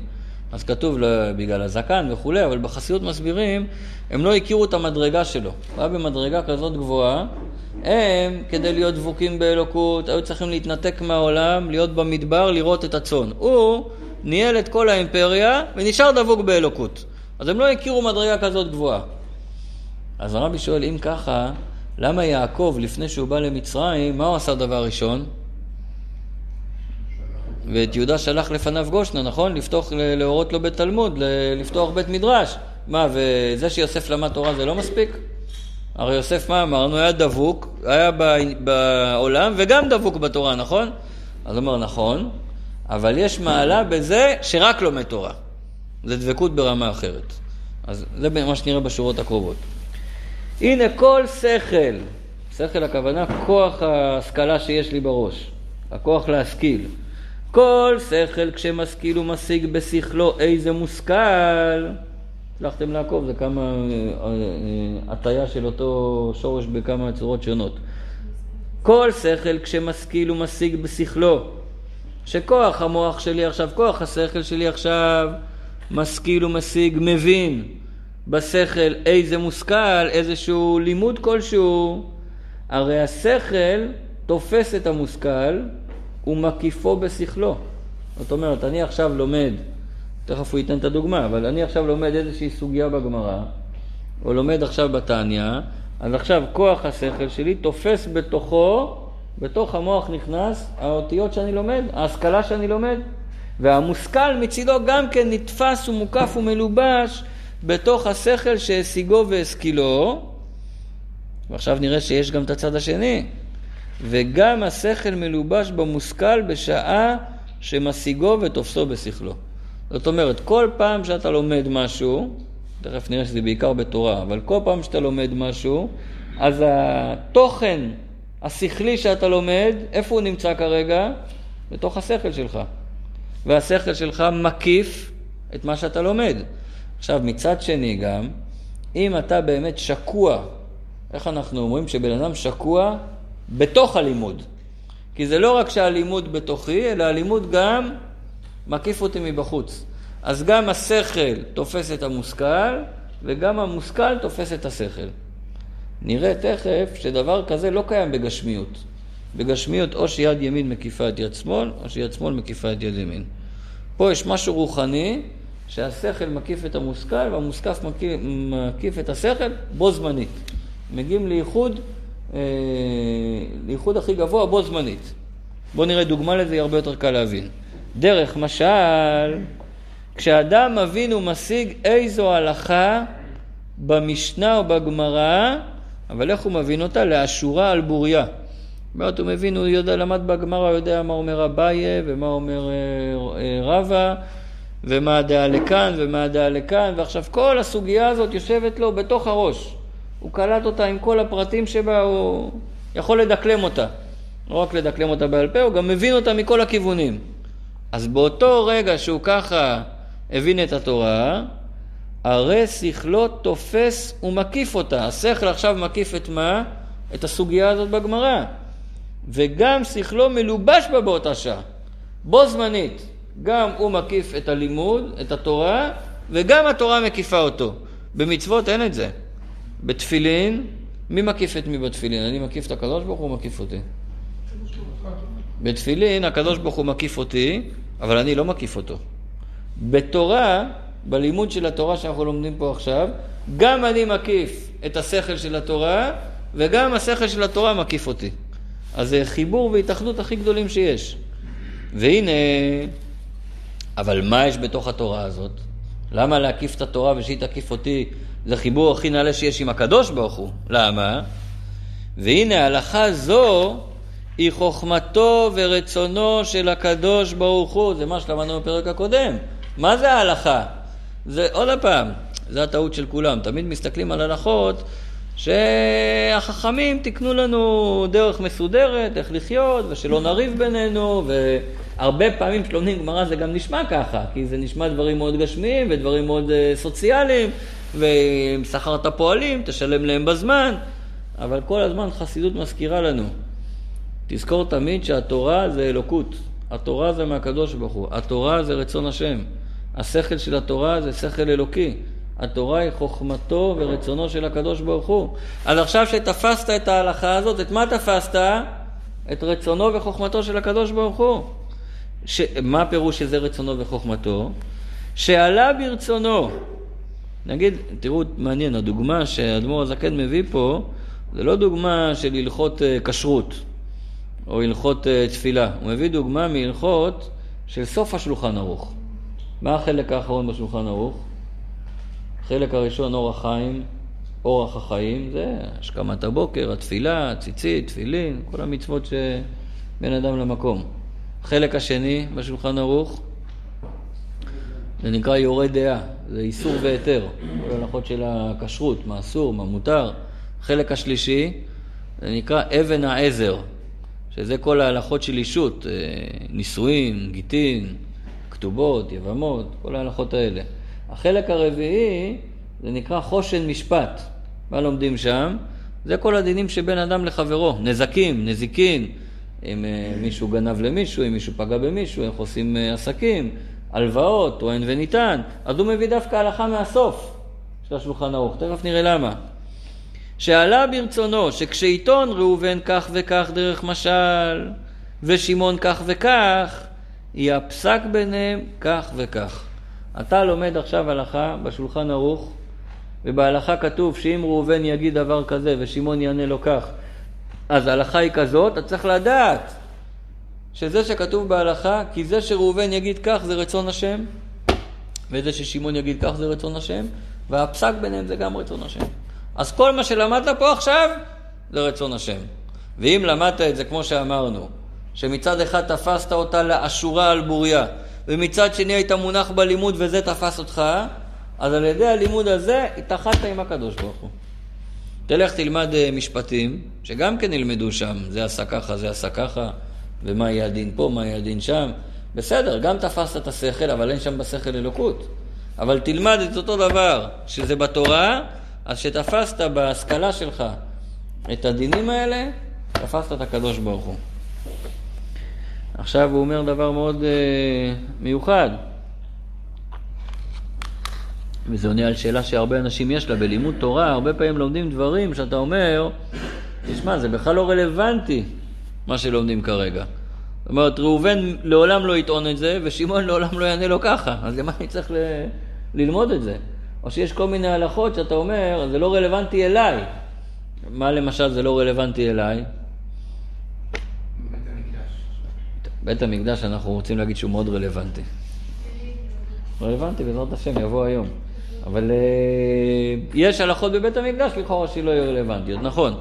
אז כתוב בגלל הזקן וכולי, אבל בחסידות מסבירים, הם לא הכירו את המדרגה שלו. הוא היה במדרגה כזאת גבוהה, הם, כדי להיות דבוקים באלוקות, היו צריכים להתנתק מהעולם, להיות במדבר, לראות את הצאן. הוא ניהל את כל האימפריה ונשאר דבוק באלוקות. אז הם לא הכירו מדרגה כזאת גבוהה. אז הרבי שואל, אם ככה, למה יעקב, לפני שהוא בא למצרים, מה הוא עשה דבר ראשון? ואת יהודה שלח לפניו גושנה, נכון? לפתוח, להורות לו בתלמוד, לפתוח בית מדרש. מה, וזה שיוסף למד תורה זה לא מספיק? הרי יוסף, מה אמרנו? היה דבוק, היה בעולם וגם דבוק בתורה, נכון? אז הוא אומר, נכון, אבל יש מעלה בזה שרק לומד תורה. זה דבקות ברמה אחרת. אז זה מה שנראה בשורות הקרובות. הנה כל שכל, שכל הכוונה כוח ההשכלה שיש לי בראש, הכוח להשכיל. כל שכל כשמשכיל ומשיג בשכלו איזה מושכל. הצלחתם לעקוב, זה כמה אה, אה, הטיה של אותו שורש בכמה צורות שונות. כל שכל כשמשכיל ומשיג בשכלו, שכוח המוח שלי עכשיו, כוח השכל שלי עכשיו, משכיל ומשיג, מבין בשכל איזה מושכל, איזשהו לימוד כלשהו, הרי השכל תופס את המושכל ומקיפו בשכלו. זאת אומרת, אני עכשיו לומד, תכף הוא ייתן את הדוגמה, אבל אני עכשיו לומד איזושהי סוגיה בגמרא, או לומד עכשיו בתניא, אז עכשיו כוח השכל שלי תופס בתוכו, בתוך המוח נכנס האותיות שאני לומד, ההשכלה שאני לומד. והמושכל מצידו גם כן נתפס ומוקף ומלובש בתוך השכל שהשיגו והשכילו. ועכשיו נראה שיש גם את הצד השני. וגם השכל מלובש במושכל בשעה שמשיגו ותופסו בשכלו. זאת אומרת, כל פעם שאתה לומד משהו, תכף נראה שזה בעיקר בתורה, אבל כל פעם שאתה לומד משהו, אז התוכן השכלי שאתה לומד, איפה הוא נמצא כרגע? בתוך השכל שלך. והשכל שלך מקיף את מה שאתה לומד. עכשיו, מצד שני גם, אם אתה באמת שקוע, איך אנחנו אומרים שבן אדם שקוע בתוך הלימוד. כי זה לא רק שהלימוד בתוכי, אלא הלימוד גם מקיף אותי מבחוץ. אז גם השכל תופס את המושכל, וגם המושכל תופס את השכל. נראה תכף שדבר כזה לא קיים בגשמיות. בגשמיות או שיד ימין מקיפה את יד שמאל, או שיד שמאל מקיפה את יד ימין. פה יש משהו רוחני, שהשכל מקיף את המושכל, והמושכל מקיף, מקיף את השכל בו זמנית. מגיעים לייחוד אה, לייחוד הכי גבוה בו זמנית. בואו נראה דוגמה לזה, יהיה הרבה יותר קל להבין. דרך משל, כשאדם מבין ומשיג איזו הלכה במשנה או בגמרא, אבל איך הוא מבין אותה? לאשורה על בוריה. אומרת, הוא מבין, הוא יודע, למד בגמרא, יודע מה אומר אביי ומה אומר אה, רבא, ומה הדעה לכאן ומה הדעה לכאן, ועכשיו כל הסוגיה הזאת יושבת לו בתוך הראש. הוא קלט אותה עם כל הפרטים שבה, הוא יכול לדקלם אותה. לא רק לדקלם אותה בעל פה, הוא גם מבין אותה מכל הכיוונים. אז באותו רגע שהוא ככה הבין את התורה, הרי שכלו תופס ומקיף אותה. השכל עכשיו מקיף את מה? את הסוגיה הזאת בגמרא. וגם שכלו מלובש בה באותה שעה. בו זמנית. גם הוא מקיף את הלימוד, את התורה, וגם התורה מקיפה אותו. במצוות אין את זה. בתפילין, מי מקיף את מי בתפילין? אני מקיף את הקדוש ברוך הוא מקיף אותי. בתפילין הקדוש ברוך הוא מקיף אותי, אבל אני לא מקיף אותו. בתורה, בלימוד של התורה שאנחנו לומדים פה עכשיו, גם אני מקיף את השכל של התורה, וגם השכל של התורה מקיף אותי. אז זה חיבור והתאחדות הכי גדולים שיש. והנה, אבל מה יש בתוך התורה הזאת? למה להקיף את התורה ושהיא תקיף אותי זה חיבור הכי נעלה שיש עם הקדוש ברוך הוא. למה? והנה הלכה זו היא חוכמתו ורצונו של הקדוש ברוך הוא. זה מה שלמדנו בפרק הקודם. מה זה ההלכה? זה עוד פעם, זה הטעות של כולם. תמיד מסתכלים על הלכות שהחכמים תיקנו לנו דרך מסודרת, איך לחיות, ושלא נריב בינינו, והרבה פעמים כשלומדים גמרא זה גם נשמע ככה, כי זה נשמע דברים מאוד גשמיים ודברים מאוד אה, סוציאליים, ואם שכרת פועלים, תשלם להם בזמן, אבל כל הזמן חסידות מזכירה לנו. תזכור תמיד שהתורה זה אלוקות, התורה זה מהקדוש ברוך הוא, התורה זה רצון השם. השכל של התורה זה שכל אלוקי. התורה היא חוכמתו ורצונו של הקדוש ברוך הוא. אז עכשיו שתפסת את ההלכה הזאת, את מה תפסת? את רצונו וחוכמתו של הקדוש ברוך הוא. ש... מה הפירוש שזה רצונו וחוכמתו? שעלה ברצונו. נגיד, תראו, מעניין, הדוגמה שהאדמו"ר הזקן מביא פה, זה לא דוגמה של הלכות אה, כשרות או הלכות אה, תפילה. הוא מביא דוגמה מהלכות של סוף השולחן ערוך. מה החלק האחרון בשולחן ערוך? החלק הראשון, אורח חיים, אורח החיים, זה השכמת הבוקר, התפילה, הציצית, תפילין, כל המצוות שבין אדם למקום. החלק השני בשולחן ערוך, זה נקרא יורה דעה, זה איסור והיתר, כל ההלכות של הכשרות, מה אסור, מה מותר. החלק השלישי, זה נקרא אבן העזר, שזה כל ההלכות של אישות, אה, נישואין, גיטין, כתובות, יבמות, כל ההלכות האלה. החלק הרביעי זה נקרא חושן משפט. מה לומדים שם? זה כל הדינים שבין אדם לחברו, נזקים, נזיקין, אם אה, מישהו גנב למישהו, אם מישהו פגע במישהו, איך עושים אה, עסקים, הלוואות, טוען וניתן. אז הוא מביא דווקא הלכה מהסוף של השולחן ערוך, תכף נראה למה. שעלה ברצונו שכשעיתון ראובן כך וכך דרך משל, ושמעון כך וכך, יהיה הפסק ביניהם כך וכך. אתה לומד עכשיו הלכה בשולחן ערוך, ובהלכה כתוב שאם ראובן יגיד דבר כזה ושמעון יענה לו כך, אז ההלכה היא כזאת, אתה צריך לדעת שזה שכתוב בהלכה, כי זה שראובן יגיד כך זה רצון השם, וזה ששמעון יגיד כך זה רצון השם, והפסק ביניהם זה גם רצון השם. אז כל מה שלמדת פה עכשיו זה רצון השם. ואם למדת את זה כמו שאמרנו, שמצד אחד תפסת אותה לאשורה על בוריה, ומצד שני היית מונח בלימוד וזה תפס אותך, אז על ידי הלימוד הזה התאחדת עם הקדוש ברוך הוא. תלך תלמד אה, משפטים, שגם כן ילמדו שם, זה עשה ככה, זה עשה ככה, ומה יהיה הדין פה, מה יהיה הדין שם. בסדר, גם תפסת את השכל, אבל אין שם בשכל אלוקות. אבל תלמד את אותו דבר, שזה בתורה, אז שתפסת בהשכלה שלך את הדינים האלה, תפסת את הקדוש ברוך הוא. עכשיו הוא אומר דבר מאוד אה, מיוחד. וזה עונה על שאלה שהרבה אנשים יש לה. בלימוד תורה הרבה פעמים לומדים דברים שאתה אומר, תשמע, זה בכלל לא רלוונטי מה שלומדים כרגע. זאת אומרת, ראובן לעולם לא יטעון את זה, ושמעון לעולם לא יענה לו ככה. אז למה אני צריך ל... ללמוד את זה? או שיש כל מיני הלכות שאתה אומר, זה לא רלוונטי אליי. מה למשל זה לא רלוונטי אליי? בית המקדש אנחנו רוצים להגיד שהוא מאוד רלוונטי. רלוונטי בעזרת השם, יבוא היום. אבל uh, יש הלכות בבית המקדש לכאורה שלא יהיו רלוונטיות, נכון.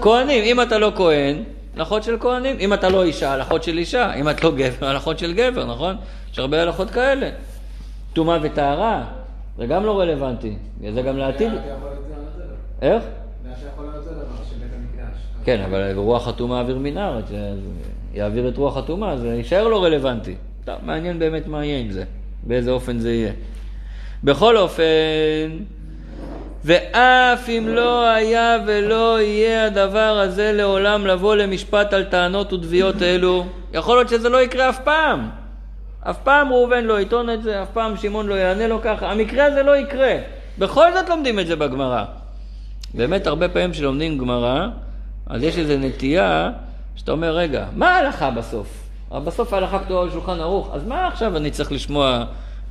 כהנים, אם אתה לא כהן, הלכות של כהנים. אם אתה לא אישה, הלכות של אישה. אם את לא גבר, הלכות של גבר, נכון? יש הרבה הלכות כאלה. טומאה וטהרה, זה גם לא רלוונטי. זה גם לעתיד. איך? כן, אבל רוח הטומאה אוויר מן הארץ, יעביר את רוח הטומאה, זה יישאר לא רלוונטי. טוב, מעניין באמת מה יהיה עם זה, באיזה אופן זה יהיה. בכל אופן, ואף אם לא היה ולא יהיה הדבר הזה לעולם לבוא למשפט על טענות ותביעות אלו, יכול להיות שזה לא יקרה אף פעם. אף פעם ראובן לא יטעון את זה, אף פעם שמעון לא יענה לו ככה, המקרה הזה לא יקרה. בכל זאת לומדים את זה בגמרא. באמת הרבה פעמים כשלומדים גמרא, אז יש איזו נטייה שאתה אומר, רגע, מה ההלכה בסוף? בסוף ההלכה כתובה על שולחן ערוך, אז מה עכשיו אני צריך לשמוע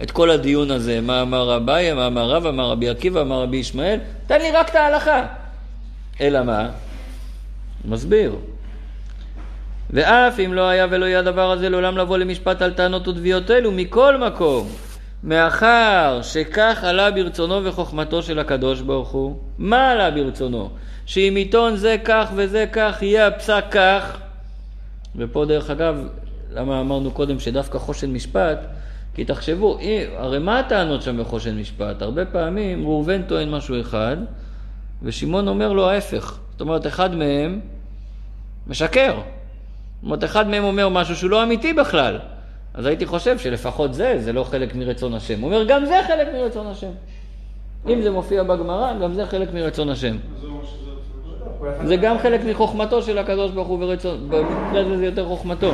את כל הדיון הזה? מה אמר אביי, מה אמר רבא, מה רבי עקיבא, מה רבי ישמעאל? תן לי רק את ההלכה. אלא מה? מסביר. ואף אם לא היה ולא יהיה הדבר הזה לעולם לבוא למשפט על טענות ותביעות אלו, מכל מקום, מאחר שכך עלה ברצונו וחוכמתו של הקדוש ברוך הוא, מה עלה ברצונו? שאם עיתון זה כך וזה כך, יהיה הפסק כך. ופה דרך אגב, למה אמרנו קודם שדווקא חושן משפט? כי תחשבו, הרי מה הטענות שם בחושן משפט? הרבה פעמים ראובן טוען משהו אחד, ושמעון אומר לו ההפך. זאת אומרת, אחד מהם משקר. זאת אומרת, אחד מהם אומר משהו שהוא לא אמיתי בכלל. אז הייתי חושב שלפחות זה, זה לא חלק מרצון השם. הוא אומר, גם זה חלק מרצון השם. אם זה מופיע בגמרא, גם זה חלק מרצון השם. זה גם חלק מחוכמתו של הקדוש ברוך הוא ורצון, במקרה הזה זה יותר חוכמתו.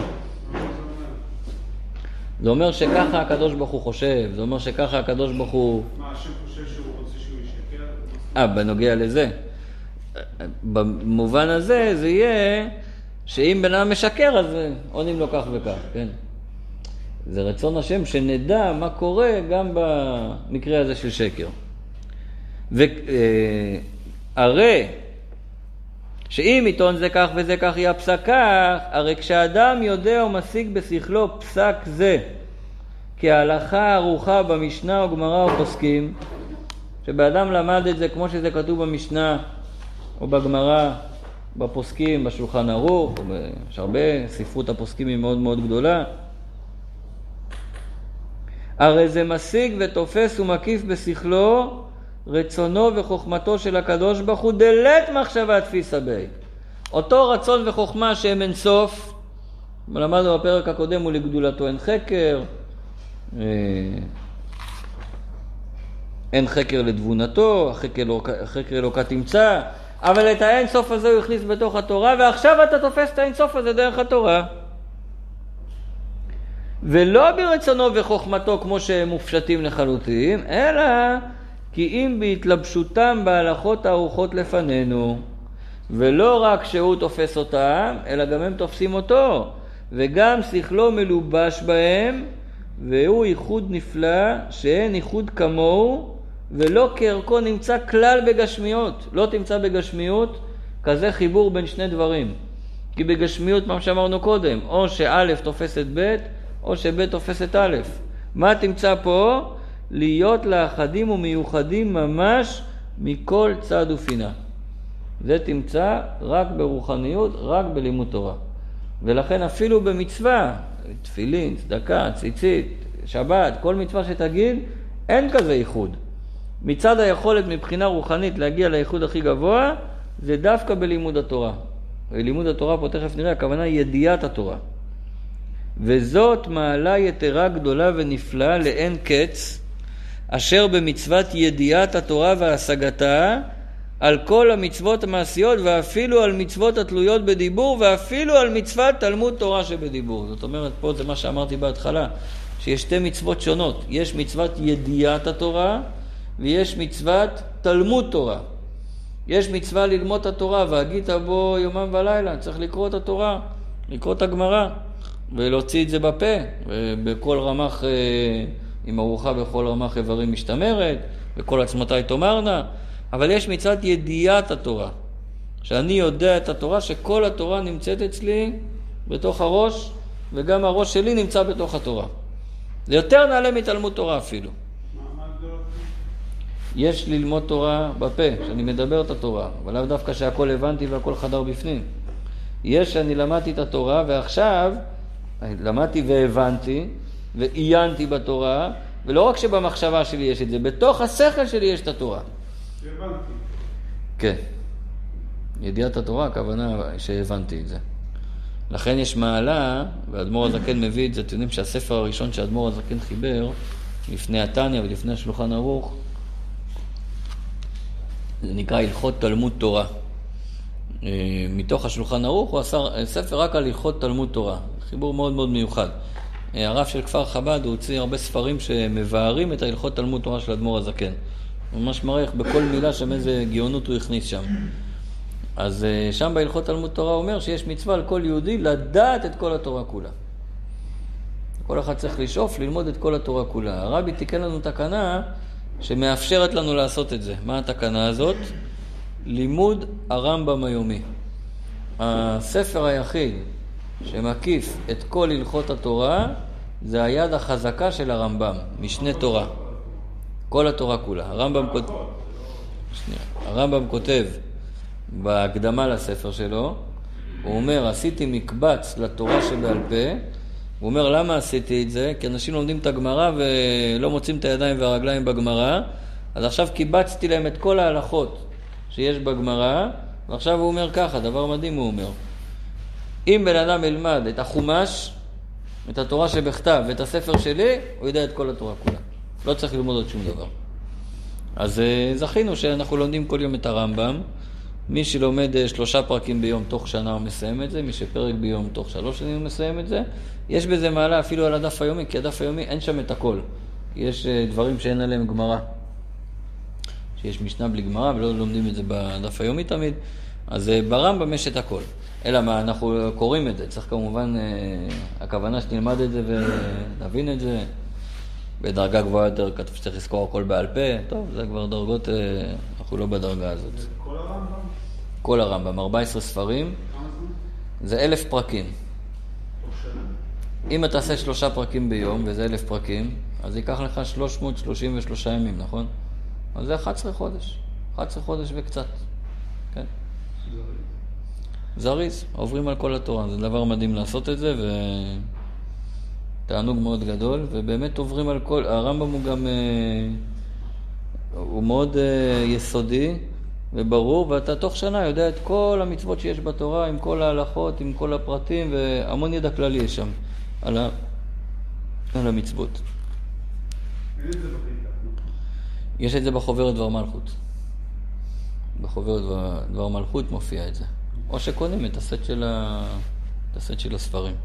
זה אומר שככה הקדוש ברוך הוא חושב, זה אומר שככה הקדוש ברוך הוא... מה, השם חושב שהוא רוצה שהוא ישקר? אה, בנוגע לזה. במובן הזה זה יהיה שאם בן אדם משקר אז עונים לו כך וכך, כן? זה רצון השם שנדע מה קורה גם במקרה הזה של שקר. והרי שאם עיתון זה כך וזה כך יהיה פסק כך, הרי כשאדם יודע ומשיג בשכלו פסק זה, כי ההלכה ערוכה במשנה או גמרא או פוסקים, שבאדם למד את זה כמו שזה כתוב במשנה או בגמרא, בפוסקים, בשולחן ערוך, יש הרבה, ספרות הפוסקים היא מאוד מאוד גדולה. הרי זה משיג ותופס ומקיף בשכלו רצונו וחוכמתו של הקדוש ברוך הוא דלת מחשבה תפיסה בי. אותו רצון וחוכמה שהם אין סוף, למדנו בפרק הקודם ולגדולתו אין חקר, אה, אין חקר לתבונתו, החקר אלוקה תמצא, אבל את האין סוף הזה הוא הכניס בתוך התורה, ועכשיו אתה תופס את האין סוף הזה דרך התורה. ולא ברצונו וחוכמתו כמו שהם מופשטים לחלוטין, אלא כי אם בהתלבשותם בהלכות הארוחות לפנינו, ולא רק שהוא תופס אותם, אלא גם הם תופסים אותו, וגם שכלו מלובש בהם, והוא ייחוד נפלא, שאין ייחוד כמוהו, ולא כערכו נמצא כלל בגשמיות. לא תמצא בגשמיות כזה חיבור בין שני דברים. כי בגשמיות, מה שאמרנו קודם, או שא' תופס את ב', או שב' תופס את א'. מה תמצא פה? להיות לאחדים ומיוחדים ממש מכל צד ופינה. זה תמצא רק ברוחניות, רק בלימוד תורה. ולכן אפילו במצווה, תפילין, צדקה, ציצית, שבת, כל מצווה שתגיד, אין כזה ייחוד. מצד היכולת מבחינה רוחנית להגיע לייחוד הכי גבוה, זה דווקא בלימוד התורה. ולימוד התורה פה תכף נראה, הכוונה ידיעת התורה. וזאת מעלה יתרה גדולה ונפלאה לאין קץ, אשר במצוות ידיעת התורה והשגתה על כל המצוות המעשיות ואפילו על מצוות התלויות בדיבור ואפילו על מצוות תלמוד תורה שבדיבור. זאת אומרת, פה זה מה שאמרתי בהתחלה, שיש שתי מצוות שונות. יש מצוות ידיעת התורה ויש מצוות תלמוד תורה. יש מצווה ללמוד את התורה, והגית בו יומם ולילה, צריך לקרוא את התורה, לקרוא את הגמרא, ולהוציא את זה בפה, ובכל רמ"ח... אה, עם ארוחה בכל רמ"ח איברים משתמרת, וכל עצמותיי תאמרנה, אבל יש מצד ידיעת התורה, שאני יודע את התורה, שכל התורה נמצאת אצלי בתוך הראש, וגם הראש שלי נמצא בתוך התורה. זה יותר נעלה מתלמוד תורה אפילו. יש ללמוד תורה בפה, שאני מדבר את התורה, אבל לאו דווקא שהכל הבנתי והכל חדר בפנים. יש שאני למדתי את התורה ועכשיו למדתי והבנתי, ועיינתי בתורה, ולא רק שבמחשבה שלי יש את זה, בתוך השכל שלי יש את התורה. הבנתי. כן. ידיעת התורה, הכוונה שהבנתי את זה. לכן יש מעלה, ואדמו"ר הזקן מביא את זה, אתם יודעים שהספר הראשון שאדמו"ר הזקן חיבר, לפני התניא ולפני השולחן ערוך, זה נקרא הלכות תלמוד תורה. אה, מתוך השולחן ערוך הוא עשה ספר רק על הלכות תלמוד תורה. חיבור מאוד מאוד מיוחד. הרב של כפר חב"ד, הוא הוציא הרבה ספרים שמבארים את ההלכות תלמוד תורה של אדמו"ר הזקן. הוא ממש מראה איך בכל מילה שם איזה גאונות הוא הכניס שם. אז אה, שם בהלכות תלמוד תורה אומר שיש מצווה על כל יהודי לדעת את כל התורה כולה. כל אחד צריך לשאוף ללמוד את כל התורה כולה. הרבי תיקן לנו תקנה שמאפשרת לנו לעשות את זה. מה התקנה הזאת? לימוד הרמב"ם היומי. הספר היחיד שמקיף את כל הלכות התורה, זה היד החזקה של הרמב"ם, משנה תורה. כל התורה כולה. הרמב"ם, כות... שנייה. הרמב"ם כותב בהקדמה לספר שלו, הוא אומר, עשיתי מקבץ לתורה שבעל פה, הוא אומר, למה עשיתי את זה? כי אנשים לומדים את הגמרא ולא מוצאים את הידיים והרגליים בגמרא, אז עכשיו קיבצתי להם את כל ההלכות שיש בגמרא, ועכשיו הוא אומר ככה, דבר מדהים הוא אומר. אם בן אדם ילמד את החומש, את התורה שבכתב ואת הספר שלי, הוא יודע את כל התורה כולה. לא צריך ללמוד עוד שום דבר. אז uh, זכינו שאנחנו לומדים כל יום את הרמב"ם, מי שלומד אה, שלושה פרקים ביום תוך שנה הוא מסיים את זה, מי שפרק ביום תוך שלוש שנים הוא מסיים את זה. יש בזה מעלה אפילו על הדף היומי, כי הדף היומי אין שם את הכל. יש אה, דברים שאין עליהם גמרא. שיש משנה בלי גמרא ולא לומדים את זה בדף היומי תמיד, אז אה, ברמב"ם יש את הכל. אלא מה, אנחנו קוראים את זה, צריך כמובן, הכוונה שתלמד את זה ונבין את זה. בדרגה גבוהה יותר כתוב שצריך לזכור הכל בעל פה, טוב, זה כבר דרגות, אנחנו לא בדרגה הזאת. כל הרמב"ם? כל הרמב"ם, 14 ספרים, זה אלף פרקים. אם אתה תעשה שלושה פרקים ביום, וזה אלף פרקים, אז ייקח לך 333 ימים, נכון? אז זה 11 חודש. 11 חודש וקצת. זריז, עוברים על כל התורה, זה דבר מדהים לעשות את זה, ותענוג מאוד גדול, ובאמת עוברים על כל, הרמב"ם הוא גם, אה, הוא מאוד אה, יסודי, וברור, ואתה תוך שנה יודע את כל המצוות שיש בתורה, עם כל ההלכות, עם כל הפרטים, והמון ידע כללי יש שם על, ה... על המצוות. יש את זה בחוברת דבר מלכות. בחוברת דבר, דבר מלכות מופיע את זה. או שקונים את הסט של, ה... את הסט של הספרים.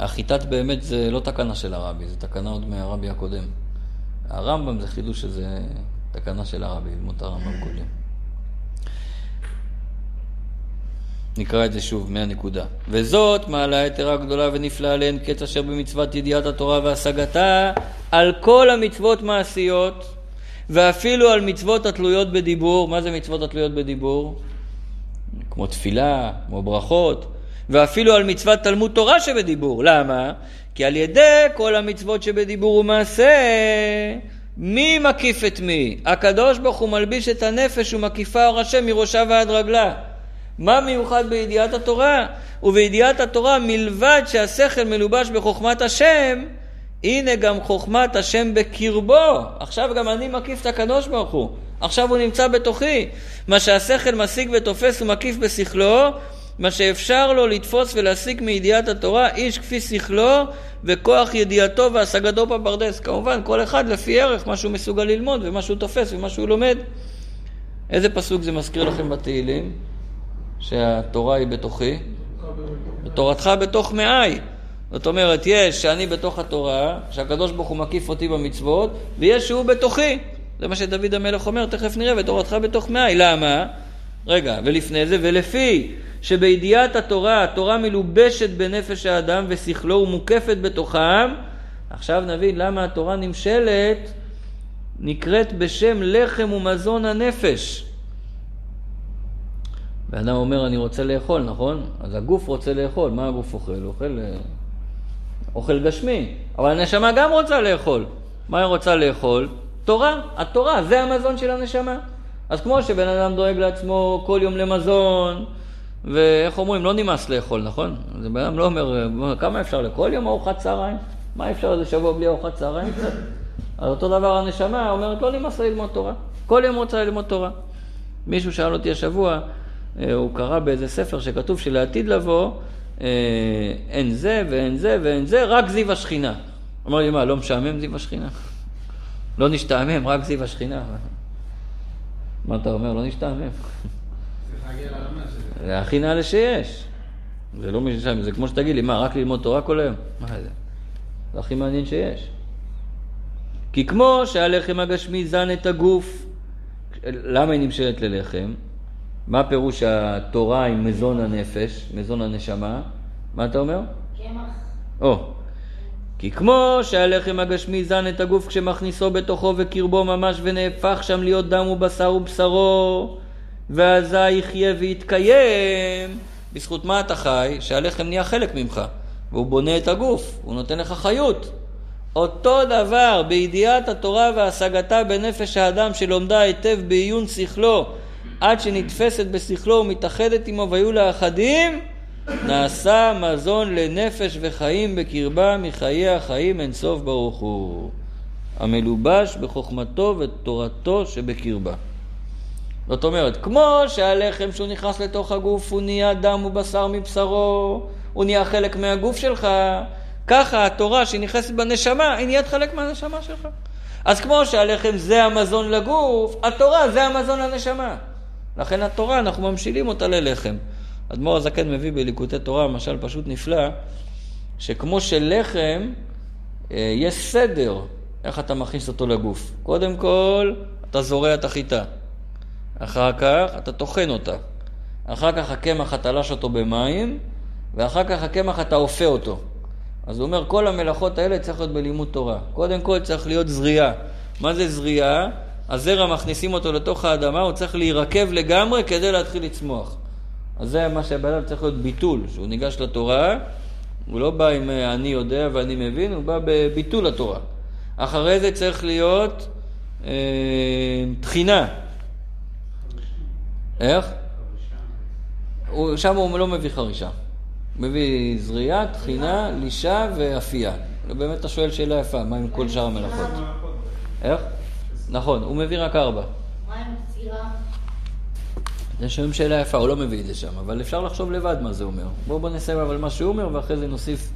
החיטת באמת זה לא תקנה של הרבי, זה תקנה עוד מהרבי הקודם. הרמב"ם זה חידוש שזה תקנה של הרבי, דמות הרמב"ם קודם. נקרא את זה שוב מהנקודה. וזאת מעלה יתרה גדולה ונפלאה לאין קץ אשר במצוות ידיעת התורה והשגתה על כל המצוות מעשיות ואפילו על מצוות התלויות בדיבור. מה זה מצוות התלויות בדיבור? כמו תפילה, כמו ברכות, ואפילו על מצוות תלמוד תורה שבדיבור. למה? כי על ידי כל המצוות שבדיבור ומעשה מי מקיף את מי? הקדוש ברוך הוא מלביש את הנפש ומקיפה אור השם מראשה ועד רגלה. מה מיוחד בידיעת התורה? ובידיעת התורה מלבד שהשכל מלובש בחוכמת השם, הנה גם חוכמת השם בקרבו. עכשיו גם אני מקיף את הקדוש ברוך הוא. עכשיו הוא נמצא בתוכי. מה שהשכל משיג ותופס ומקיף בשכלו, מה שאפשר לו לתפוס ולהשיג מידיעת התורה, איש כפי שכלו וכוח ידיעתו והשגתו בפרדס. כמובן, כל אחד לפי ערך, מה שהוא מסוגל ללמוד ומה שהוא תופס ומה שהוא לומד. איזה פסוק זה מזכיר לכם בתהילים? שהתורה היא בתוכי? ותורתך בתוך מעי. זאת אומרת, יש שאני בתוך התורה, שהקדוש ברוך הוא מקיף אותי במצוות, ויש שהוא בתוכי. זה מה שדוד המלך אומר, תכף נראה, ותורתך בתוך מעי. למה? רגע, ולפני זה, ולפי שבידיעת התורה, התורה מלובשת בנפש האדם ושכלו ומוקפת בתוכם, עכשיו נבין למה התורה נמשלת, נקראת בשם לחם ומזון הנפש. ואדם אומר, אני רוצה לאכול, נכון? אז הגוף רוצה לאכול. מה הגוף אוכל? אוכל אה, אוכל גשמי. אבל הנשמה גם רוצה לאכול. מה היא רוצה לאכול? תורה. התורה, זה המזון של הנשמה. אז כמו שבן אדם דואג לעצמו כל יום למזון, ואיך אומרים, לא נמאס לאכול, נכון? זה בן אדם לא אומר, כמה אפשר לכל יום ארוחת צהריים? מה אפשר איזה שבוע בלי ארוחת צהריים? אז אותו דבר הנשמה אומרת, לא נמאס ללמוד תורה. כל יום רוצה ללמוד תורה. מישהו שאל אותי השבוע, אה, הוא קרא באיזה ספר שכתוב שלעתיד לבוא, אה, אין זה ואין זה ואין זה, רק זיו השכינה. אמר לי, מה, לא משעמם זיו השכינה? לא נשתעמם, רק זיו השכינה. מה אתה אומר? לא נשתעמם. זה הכי נעלה שיש. זה לא משנה, זה כמו שתגיד לי, מה, רק ללמוד תורה כל היום? מה זה? זה הכי מעניין שיש. כי כמו שהלחם הגשמי זן את הגוף, למה היא נמשלת ללחם? מה פירוש התורה עם מזון הנפש, מזון הנשמה? מה אתה אומר? קמח. או, כי כמו שהלחם הגשמי זן את הגוף כשמכניסו בתוכו וקרבו ממש ונהפך שם להיות דם ובשר ובשרו, ואזי יחיה ויתקיים. בזכות מה אתה חי? שהלחם נהיה חלק ממך, והוא בונה את הגוף, הוא נותן לך חיות. אותו דבר בידיעת התורה והשגתה בנפש האדם שלומדה היטב בעיון שכלו עד שנתפסת בשכלו ומתאחדת עמו והיו לאחדים נעשה מזון לנפש וחיים בקרבה מחיי החיים אין סוף ברוך הוא המלובש בחוכמתו ותורתו שבקרבה זאת אומרת, כמו שהלחם שהוא נכנס לתוך הגוף הוא נהיה דם ובשר מבשרו, הוא נהיה חלק מהגוף שלך, ככה התורה שהיא נכנסת בנשמה, היא נהיית חלק מהנשמה שלך. אז כמו שהלחם זה המזון לגוף, התורה זה המזון לנשמה. לכן התורה, אנחנו ממשילים אותה ללחם. אדמו"ר הזקן מביא בליקוטי תורה משל פשוט נפלא, שכמו שלחם, אה, יש סדר איך אתה מכניס אותו לגוף. קודם כל, אתה זורע את החיטה. אחר כך, אתה טוחן אותה. אחר כך הקמח, אתה לש אותו במים, ואחר כך הקמח, אתה אופה אותו. אז הוא אומר, כל המלאכות האלה צריך להיות בלימוד תורה. קודם כל צריך להיות זריעה. מה זה זריעה? הזרע מכניסים אותו לתוך האדמה, הוא צריך להירקב לגמרי כדי להתחיל לצמוח. אז זה מה שהבן אדם צריך להיות ביטול, שהוא ניגש לתורה, הוא לא בא עם אה, אני יודע ואני מבין, הוא בא בביטול התורה. אחרי זה צריך להיות אה, תחינה. איך? הוא, שם הוא לא מביא חרישה. הוא מביא זריעה, תחינה, לישה ואפייה. באמת אתה שואל שאלה יפה, מה עם כל שאר המלאכות? איך? נכון, הוא מביא רק ארבע. מה עם צירה? זה שואלים שאלה יפה, הוא לא מביא את זה שם, אבל אפשר לחשוב לבד מה זה אומר. בואו בוא נסיים אבל מה שהוא אומר, ואחרי זה נוסיף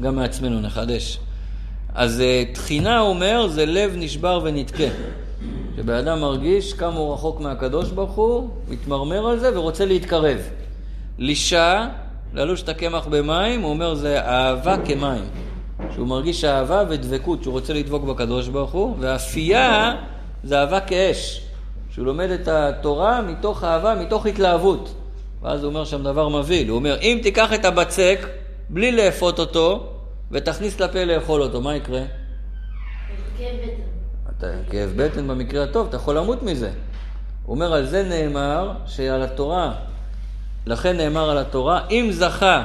גם מעצמנו, נחדש. אז אה, תחינה אומר זה לב נשבר ונתקה. כשבן אדם מרגיש כמה הוא רחוק מהקדוש ברוך הוא, מתמרמר על זה ורוצה להתקרב. לישה, ללוש את הקמח במים, הוא אומר זה אהבה כמים. שהוא מרגיש אהבה ודבקות, שהוא רוצה לדבוק בקדוש ברוך הוא, ואפייה זה אהבה כאש. שהוא לומד את התורה מתוך אהבה, מתוך התלהבות. ואז הוא אומר שם דבר מבהיל, הוא אומר, אם תיקח את הבצק, בלי לאפות אותו, ותכניס לפה לאכול אותו, מה יקרה? כאב בטן. אתה, כאב בטן במקרה הטוב, אתה יכול למות מזה. הוא אומר, על זה נאמר שעל התורה, לכן נאמר על התורה, אם זכה,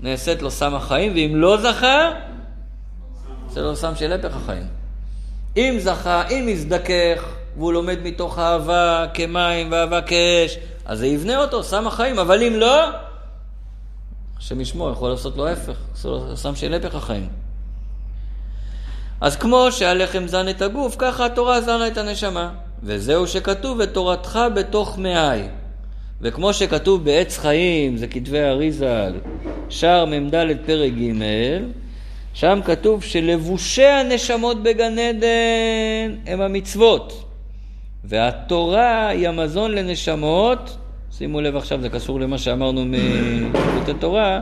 נעשית לו סם החיים, ואם לא זכה, נעשה לו סם של הפך החיים. אם זכה, אם יזדכך, והוא לומד מתוך אהבה כמים ואהבה כאש, אז זה יבנה אותו, סם החיים, אבל אם לא, השם ישמור, יכול לעשות לו ההפך, סם של הפך החיים. אז כמו שהלחם זן את הגוף, ככה התורה זנה את הנשמה. וזהו שכתוב, ותורתך בתוך מאי. וכמו שכתוב בעץ חיים, זה כתבי אריזל, שער מ"ד פרק ג', שם כתוב שלבושי הנשמות בגן עדן הם המצוות. והתורה היא המזון לנשמות, שימו לב עכשיו, זה קשור למה שאמרנו מלכותי תורה,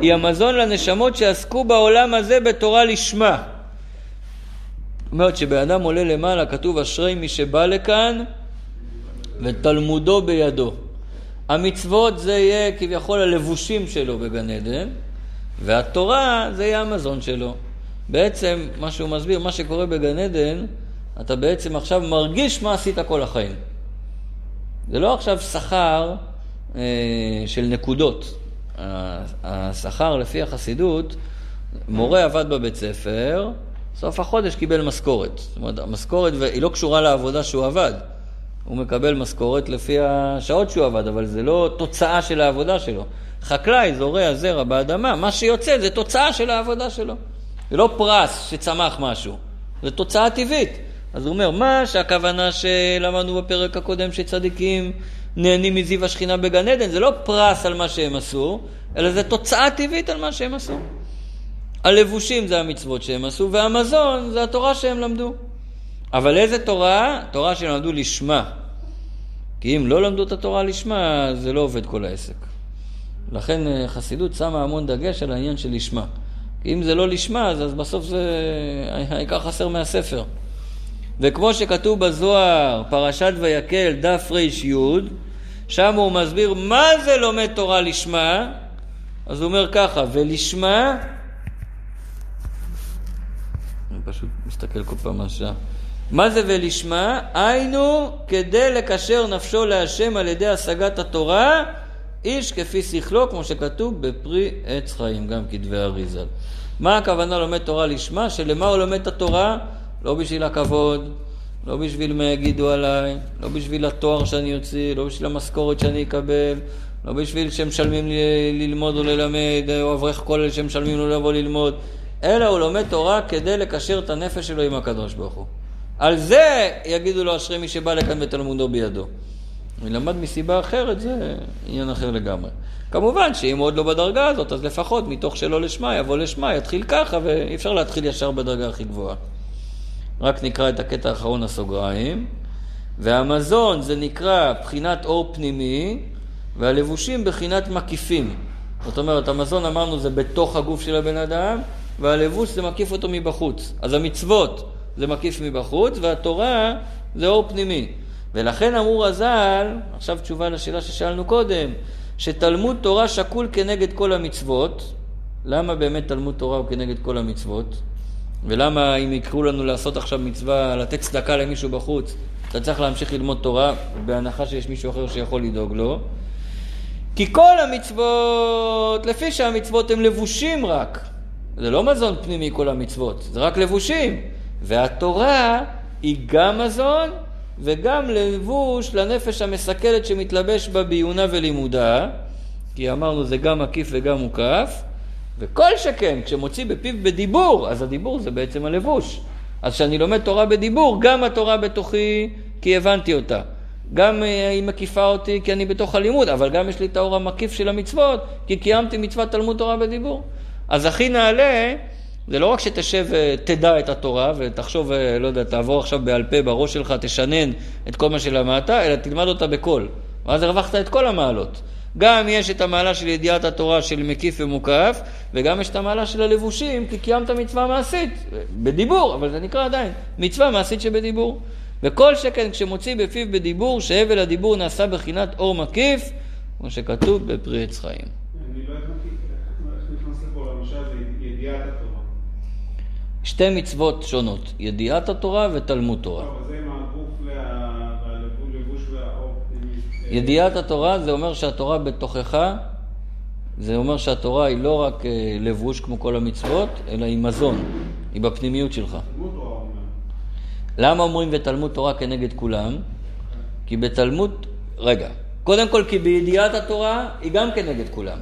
היא המזון לנשמות שעסקו בעולם הזה בתורה לשמה. זאת אומרת שבן אדם עולה למעלה, כתוב אשרי מי שבא לכאן ותלמודו בידו. המצוות זה יהיה כביכול הלבושים שלו בגן עדן, והתורה זה יהיה המזון שלו. בעצם, מה שהוא מסביר, מה שקורה בגן עדן, אתה בעצם עכשיו מרגיש מה עשית כל החיים. זה לא עכשיו שכר אה, של נקודות. השכר לפי החסידות, מורה עבד בבית ספר, סוף החודש קיבל משכורת. זאת אומרת, המשכורת, היא לא קשורה לעבודה שהוא עבד. הוא מקבל משכורת לפי השעות שהוא עבד, אבל זה לא תוצאה של העבודה שלו. חקלאי זורע זרע באדמה, מה שיוצא זה תוצאה של העבודה שלו. זה לא פרס שצמח משהו, זה תוצאה טבעית. אז הוא אומר, מה שהכוונה שלמדנו בפרק הקודם שצדיקים נהנים מזיו השכינה בגן עדן, זה לא פרס על מה שהם עשו, אלא זה תוצאה טבעית על מה שהם עשו. הלבושים זה המצוות שהם עשו, והמזון זה התורה שהם למדו. אבל איזה תורה? תורה שהם למדו לשמה. כי אם לא למדו את התורה לשמה, זה לא עובד כל העסק. לכן אה, חסידות שמה המון דגש על העניין של לשמה. כי אם זה לא לשמה, אז, בסוף זה העיקר חסר מהספר. וכמו שכתוב בזוהר, פרשת ויקל, דף רי, שם הוא מסביר מה זה לומד תורה לשמה, אז הוא אומר ככה, ולשמה, אני פשוט מסתכל כל פעם על. מה זה ולשמה? היינו כדי לקשר נפשו להשם על ידי השגת התורה, איש כפי שכלו, כמו שכתוב בפרי עץ חיים, גם כתבי אריזל. מה הכוונה לומד תורה לשמה? שלמה הוא לומד את התורה? לא בשביל הכבוד, לא בשביל מה יגידו עליי, לא בשביל התואר שאני אוציא, לא בשביל המשכורת שאני אקבל, לא בשביל שמשלמים לי ללמוד או ללמד, או אברך כולל שמשלמים לו לבוא ללמוד, אלא הוא לומד תורה כדי לקשר את הנפש שלו עם הקדוש ברוך הוא. על זה יגידו לו אשרי מי שבא לכאן ותלמודו בידו. אם למד מסיבה אחרת, זה עניין אחר לגמרי. כמובן שאם עוד לא בדרגה הזאת, אז לפחות מתוך שלא לשמה, יבוא לשמה, יתחיל ככה, ואי אפשר להתחיל ישר בדרגה הכי גבוהה. רק נקרא את הקטע האחרון הסוגריים. והמזון זה נקרא בחינת אור פנימי, והלבושים בחינת מקיפים. זאת אומרת, המזון אמרנו זה בתוך הגוף של הבן אדם, והלבוש זה מקיף אותו מבחוץ. אז המצוות זה מקיף מבחוץ, והתורה זה אור פנימי. ולכן אמרו רז"ל, עכשיו תשובה לשאלה ששאלנו קודם, שתלמוד תורה שקול כנגד כל המצוות. למה באמת תלמוד תורה הוא כנגד כל המצוות? ולמה אם יקראו לנו לעשות עכשיו מצווה, לתת צדקה למישהו בחוץ, אתה צריך להמשיך ללמוד תורה, בהנחה שיש מישהו אחר שיכול לדאוג לו? כי כל המצוות, לפי שהמצוות הן לבושים רק, זה לא מזון פנימי כל המצוות, זה רק לבושים. והתורה היא גם מזון וגם לבוש לנפש המסכלת שמתלבש בה בעיונה ולימודה, כי אמרנו זה גם מקיף וגם מוקף, וכל שכן, כשמוציא בפיו בדיבור, אז הדיבור זה בעצם הלבוש. אז כשאני לומד תורה בדיבור, גם התורה בתוכי, כי הבנתי אותה. גם אה, היא מקיפה אותי כי אני בתוך הלימוד, אבל גם יש לי את האור המקיף של המצוות, כי קיימתי מצוות תלמוד תורה בדיבור. אז הכי נעלה, זה לא רק שתשב ותדע את התורה ותחשוב, אה, לא יודע, תעבור עכשיו בעל פה בראש שלך, תשנן את כל מה שלמדת, אלא תלמד אותה בקול. ואז הרווחת את כל המעלות. גם יש את המעלה של ידיעת התורה של מקיף ומוקף, וגם יש את המעלה של הלבושים, כי קיימת מצווה מעשית, בדיבור, אבל זה נקרא עדיין מצווה מעשית שבדיבור. וכל שכן כשמוציא בפיו בדיבור, שהבל הדיבור נעשה בחינת אור מקיף, כמו שכתוב בפרי עץ חיים. אני לא הבנתי איך נכנס לפה למשל זה ידיעת התורה. שתי מצוות שונות, ידיעת התורה ותלמוד תורה. טוב, אז זה ידיעת התורה זה אומר שהתורה בתוכך, זה אומר שהתורה היא לא רק אה, לבוש כמו כל המצוות, אלא היא מזון, היא בפנימיות שלך. למה אומרים ותלמוד תורה כנגד כולם? כי בתלמוד, רגע, קודם כל כי בידיעת התורה היא גם כנגד כולם.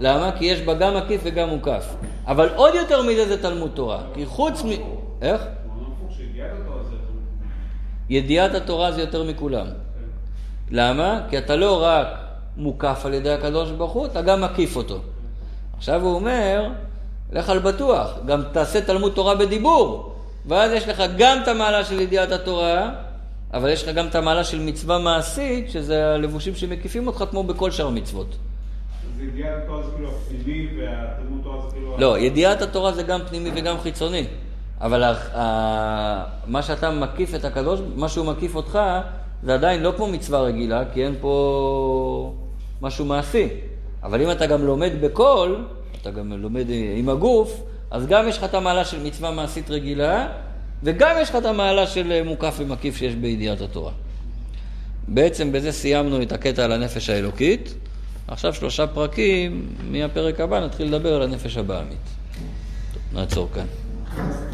למה? כי יש בה גם מקיף וגם מוקף. אבל עוד יותר מזה זה תלמוד תורה. כי חוץ מ... איך? שידיעת התורה זה ידיעת התורה זה יותר מכולם. למה? כי אתה לא רק מוקף על ידי הקדוש ברוך הוא, אתה גם מקיף אותו. עכשיו הוא אומר, לך על בטוח, גם תעשה תלמוד תורה בדיבור, ואז יש לך גם את המעלה של ידיעת התורה, אבל יש לך גם את המעלה של מצווה מעשית, שזה הלבושים שמקיפים אותך כמו בכל שאר המצוות. אז ידיעת התורה זה כאילו הפנימי והתלמוד תורה זה כאילו... לא, ידיעת התורה זה גם פנימי וגם חיצוני. אבל מה שאתה מקיף את הקדוש, מה שהוא מקיף אותך, זה עדיין לא כמו מצווה רגילה, כי אין פה משהו מעשי. אבל אם אתה גם לומד בקול, אתה גם לומד עם הגוף, אז גם יש לך את המעלה של מצווה מעשית רגילה, וגם יש לך את המעלה של מוקף ומקיף שיש בידיעת התורה. בעצם בזה סיימנו את הקטע על הנפש האלוקית. עכשיו שלושה פרקים, מהפרק הבא נתחיל לדבר על הנפש הבעמית. נעצור כאן.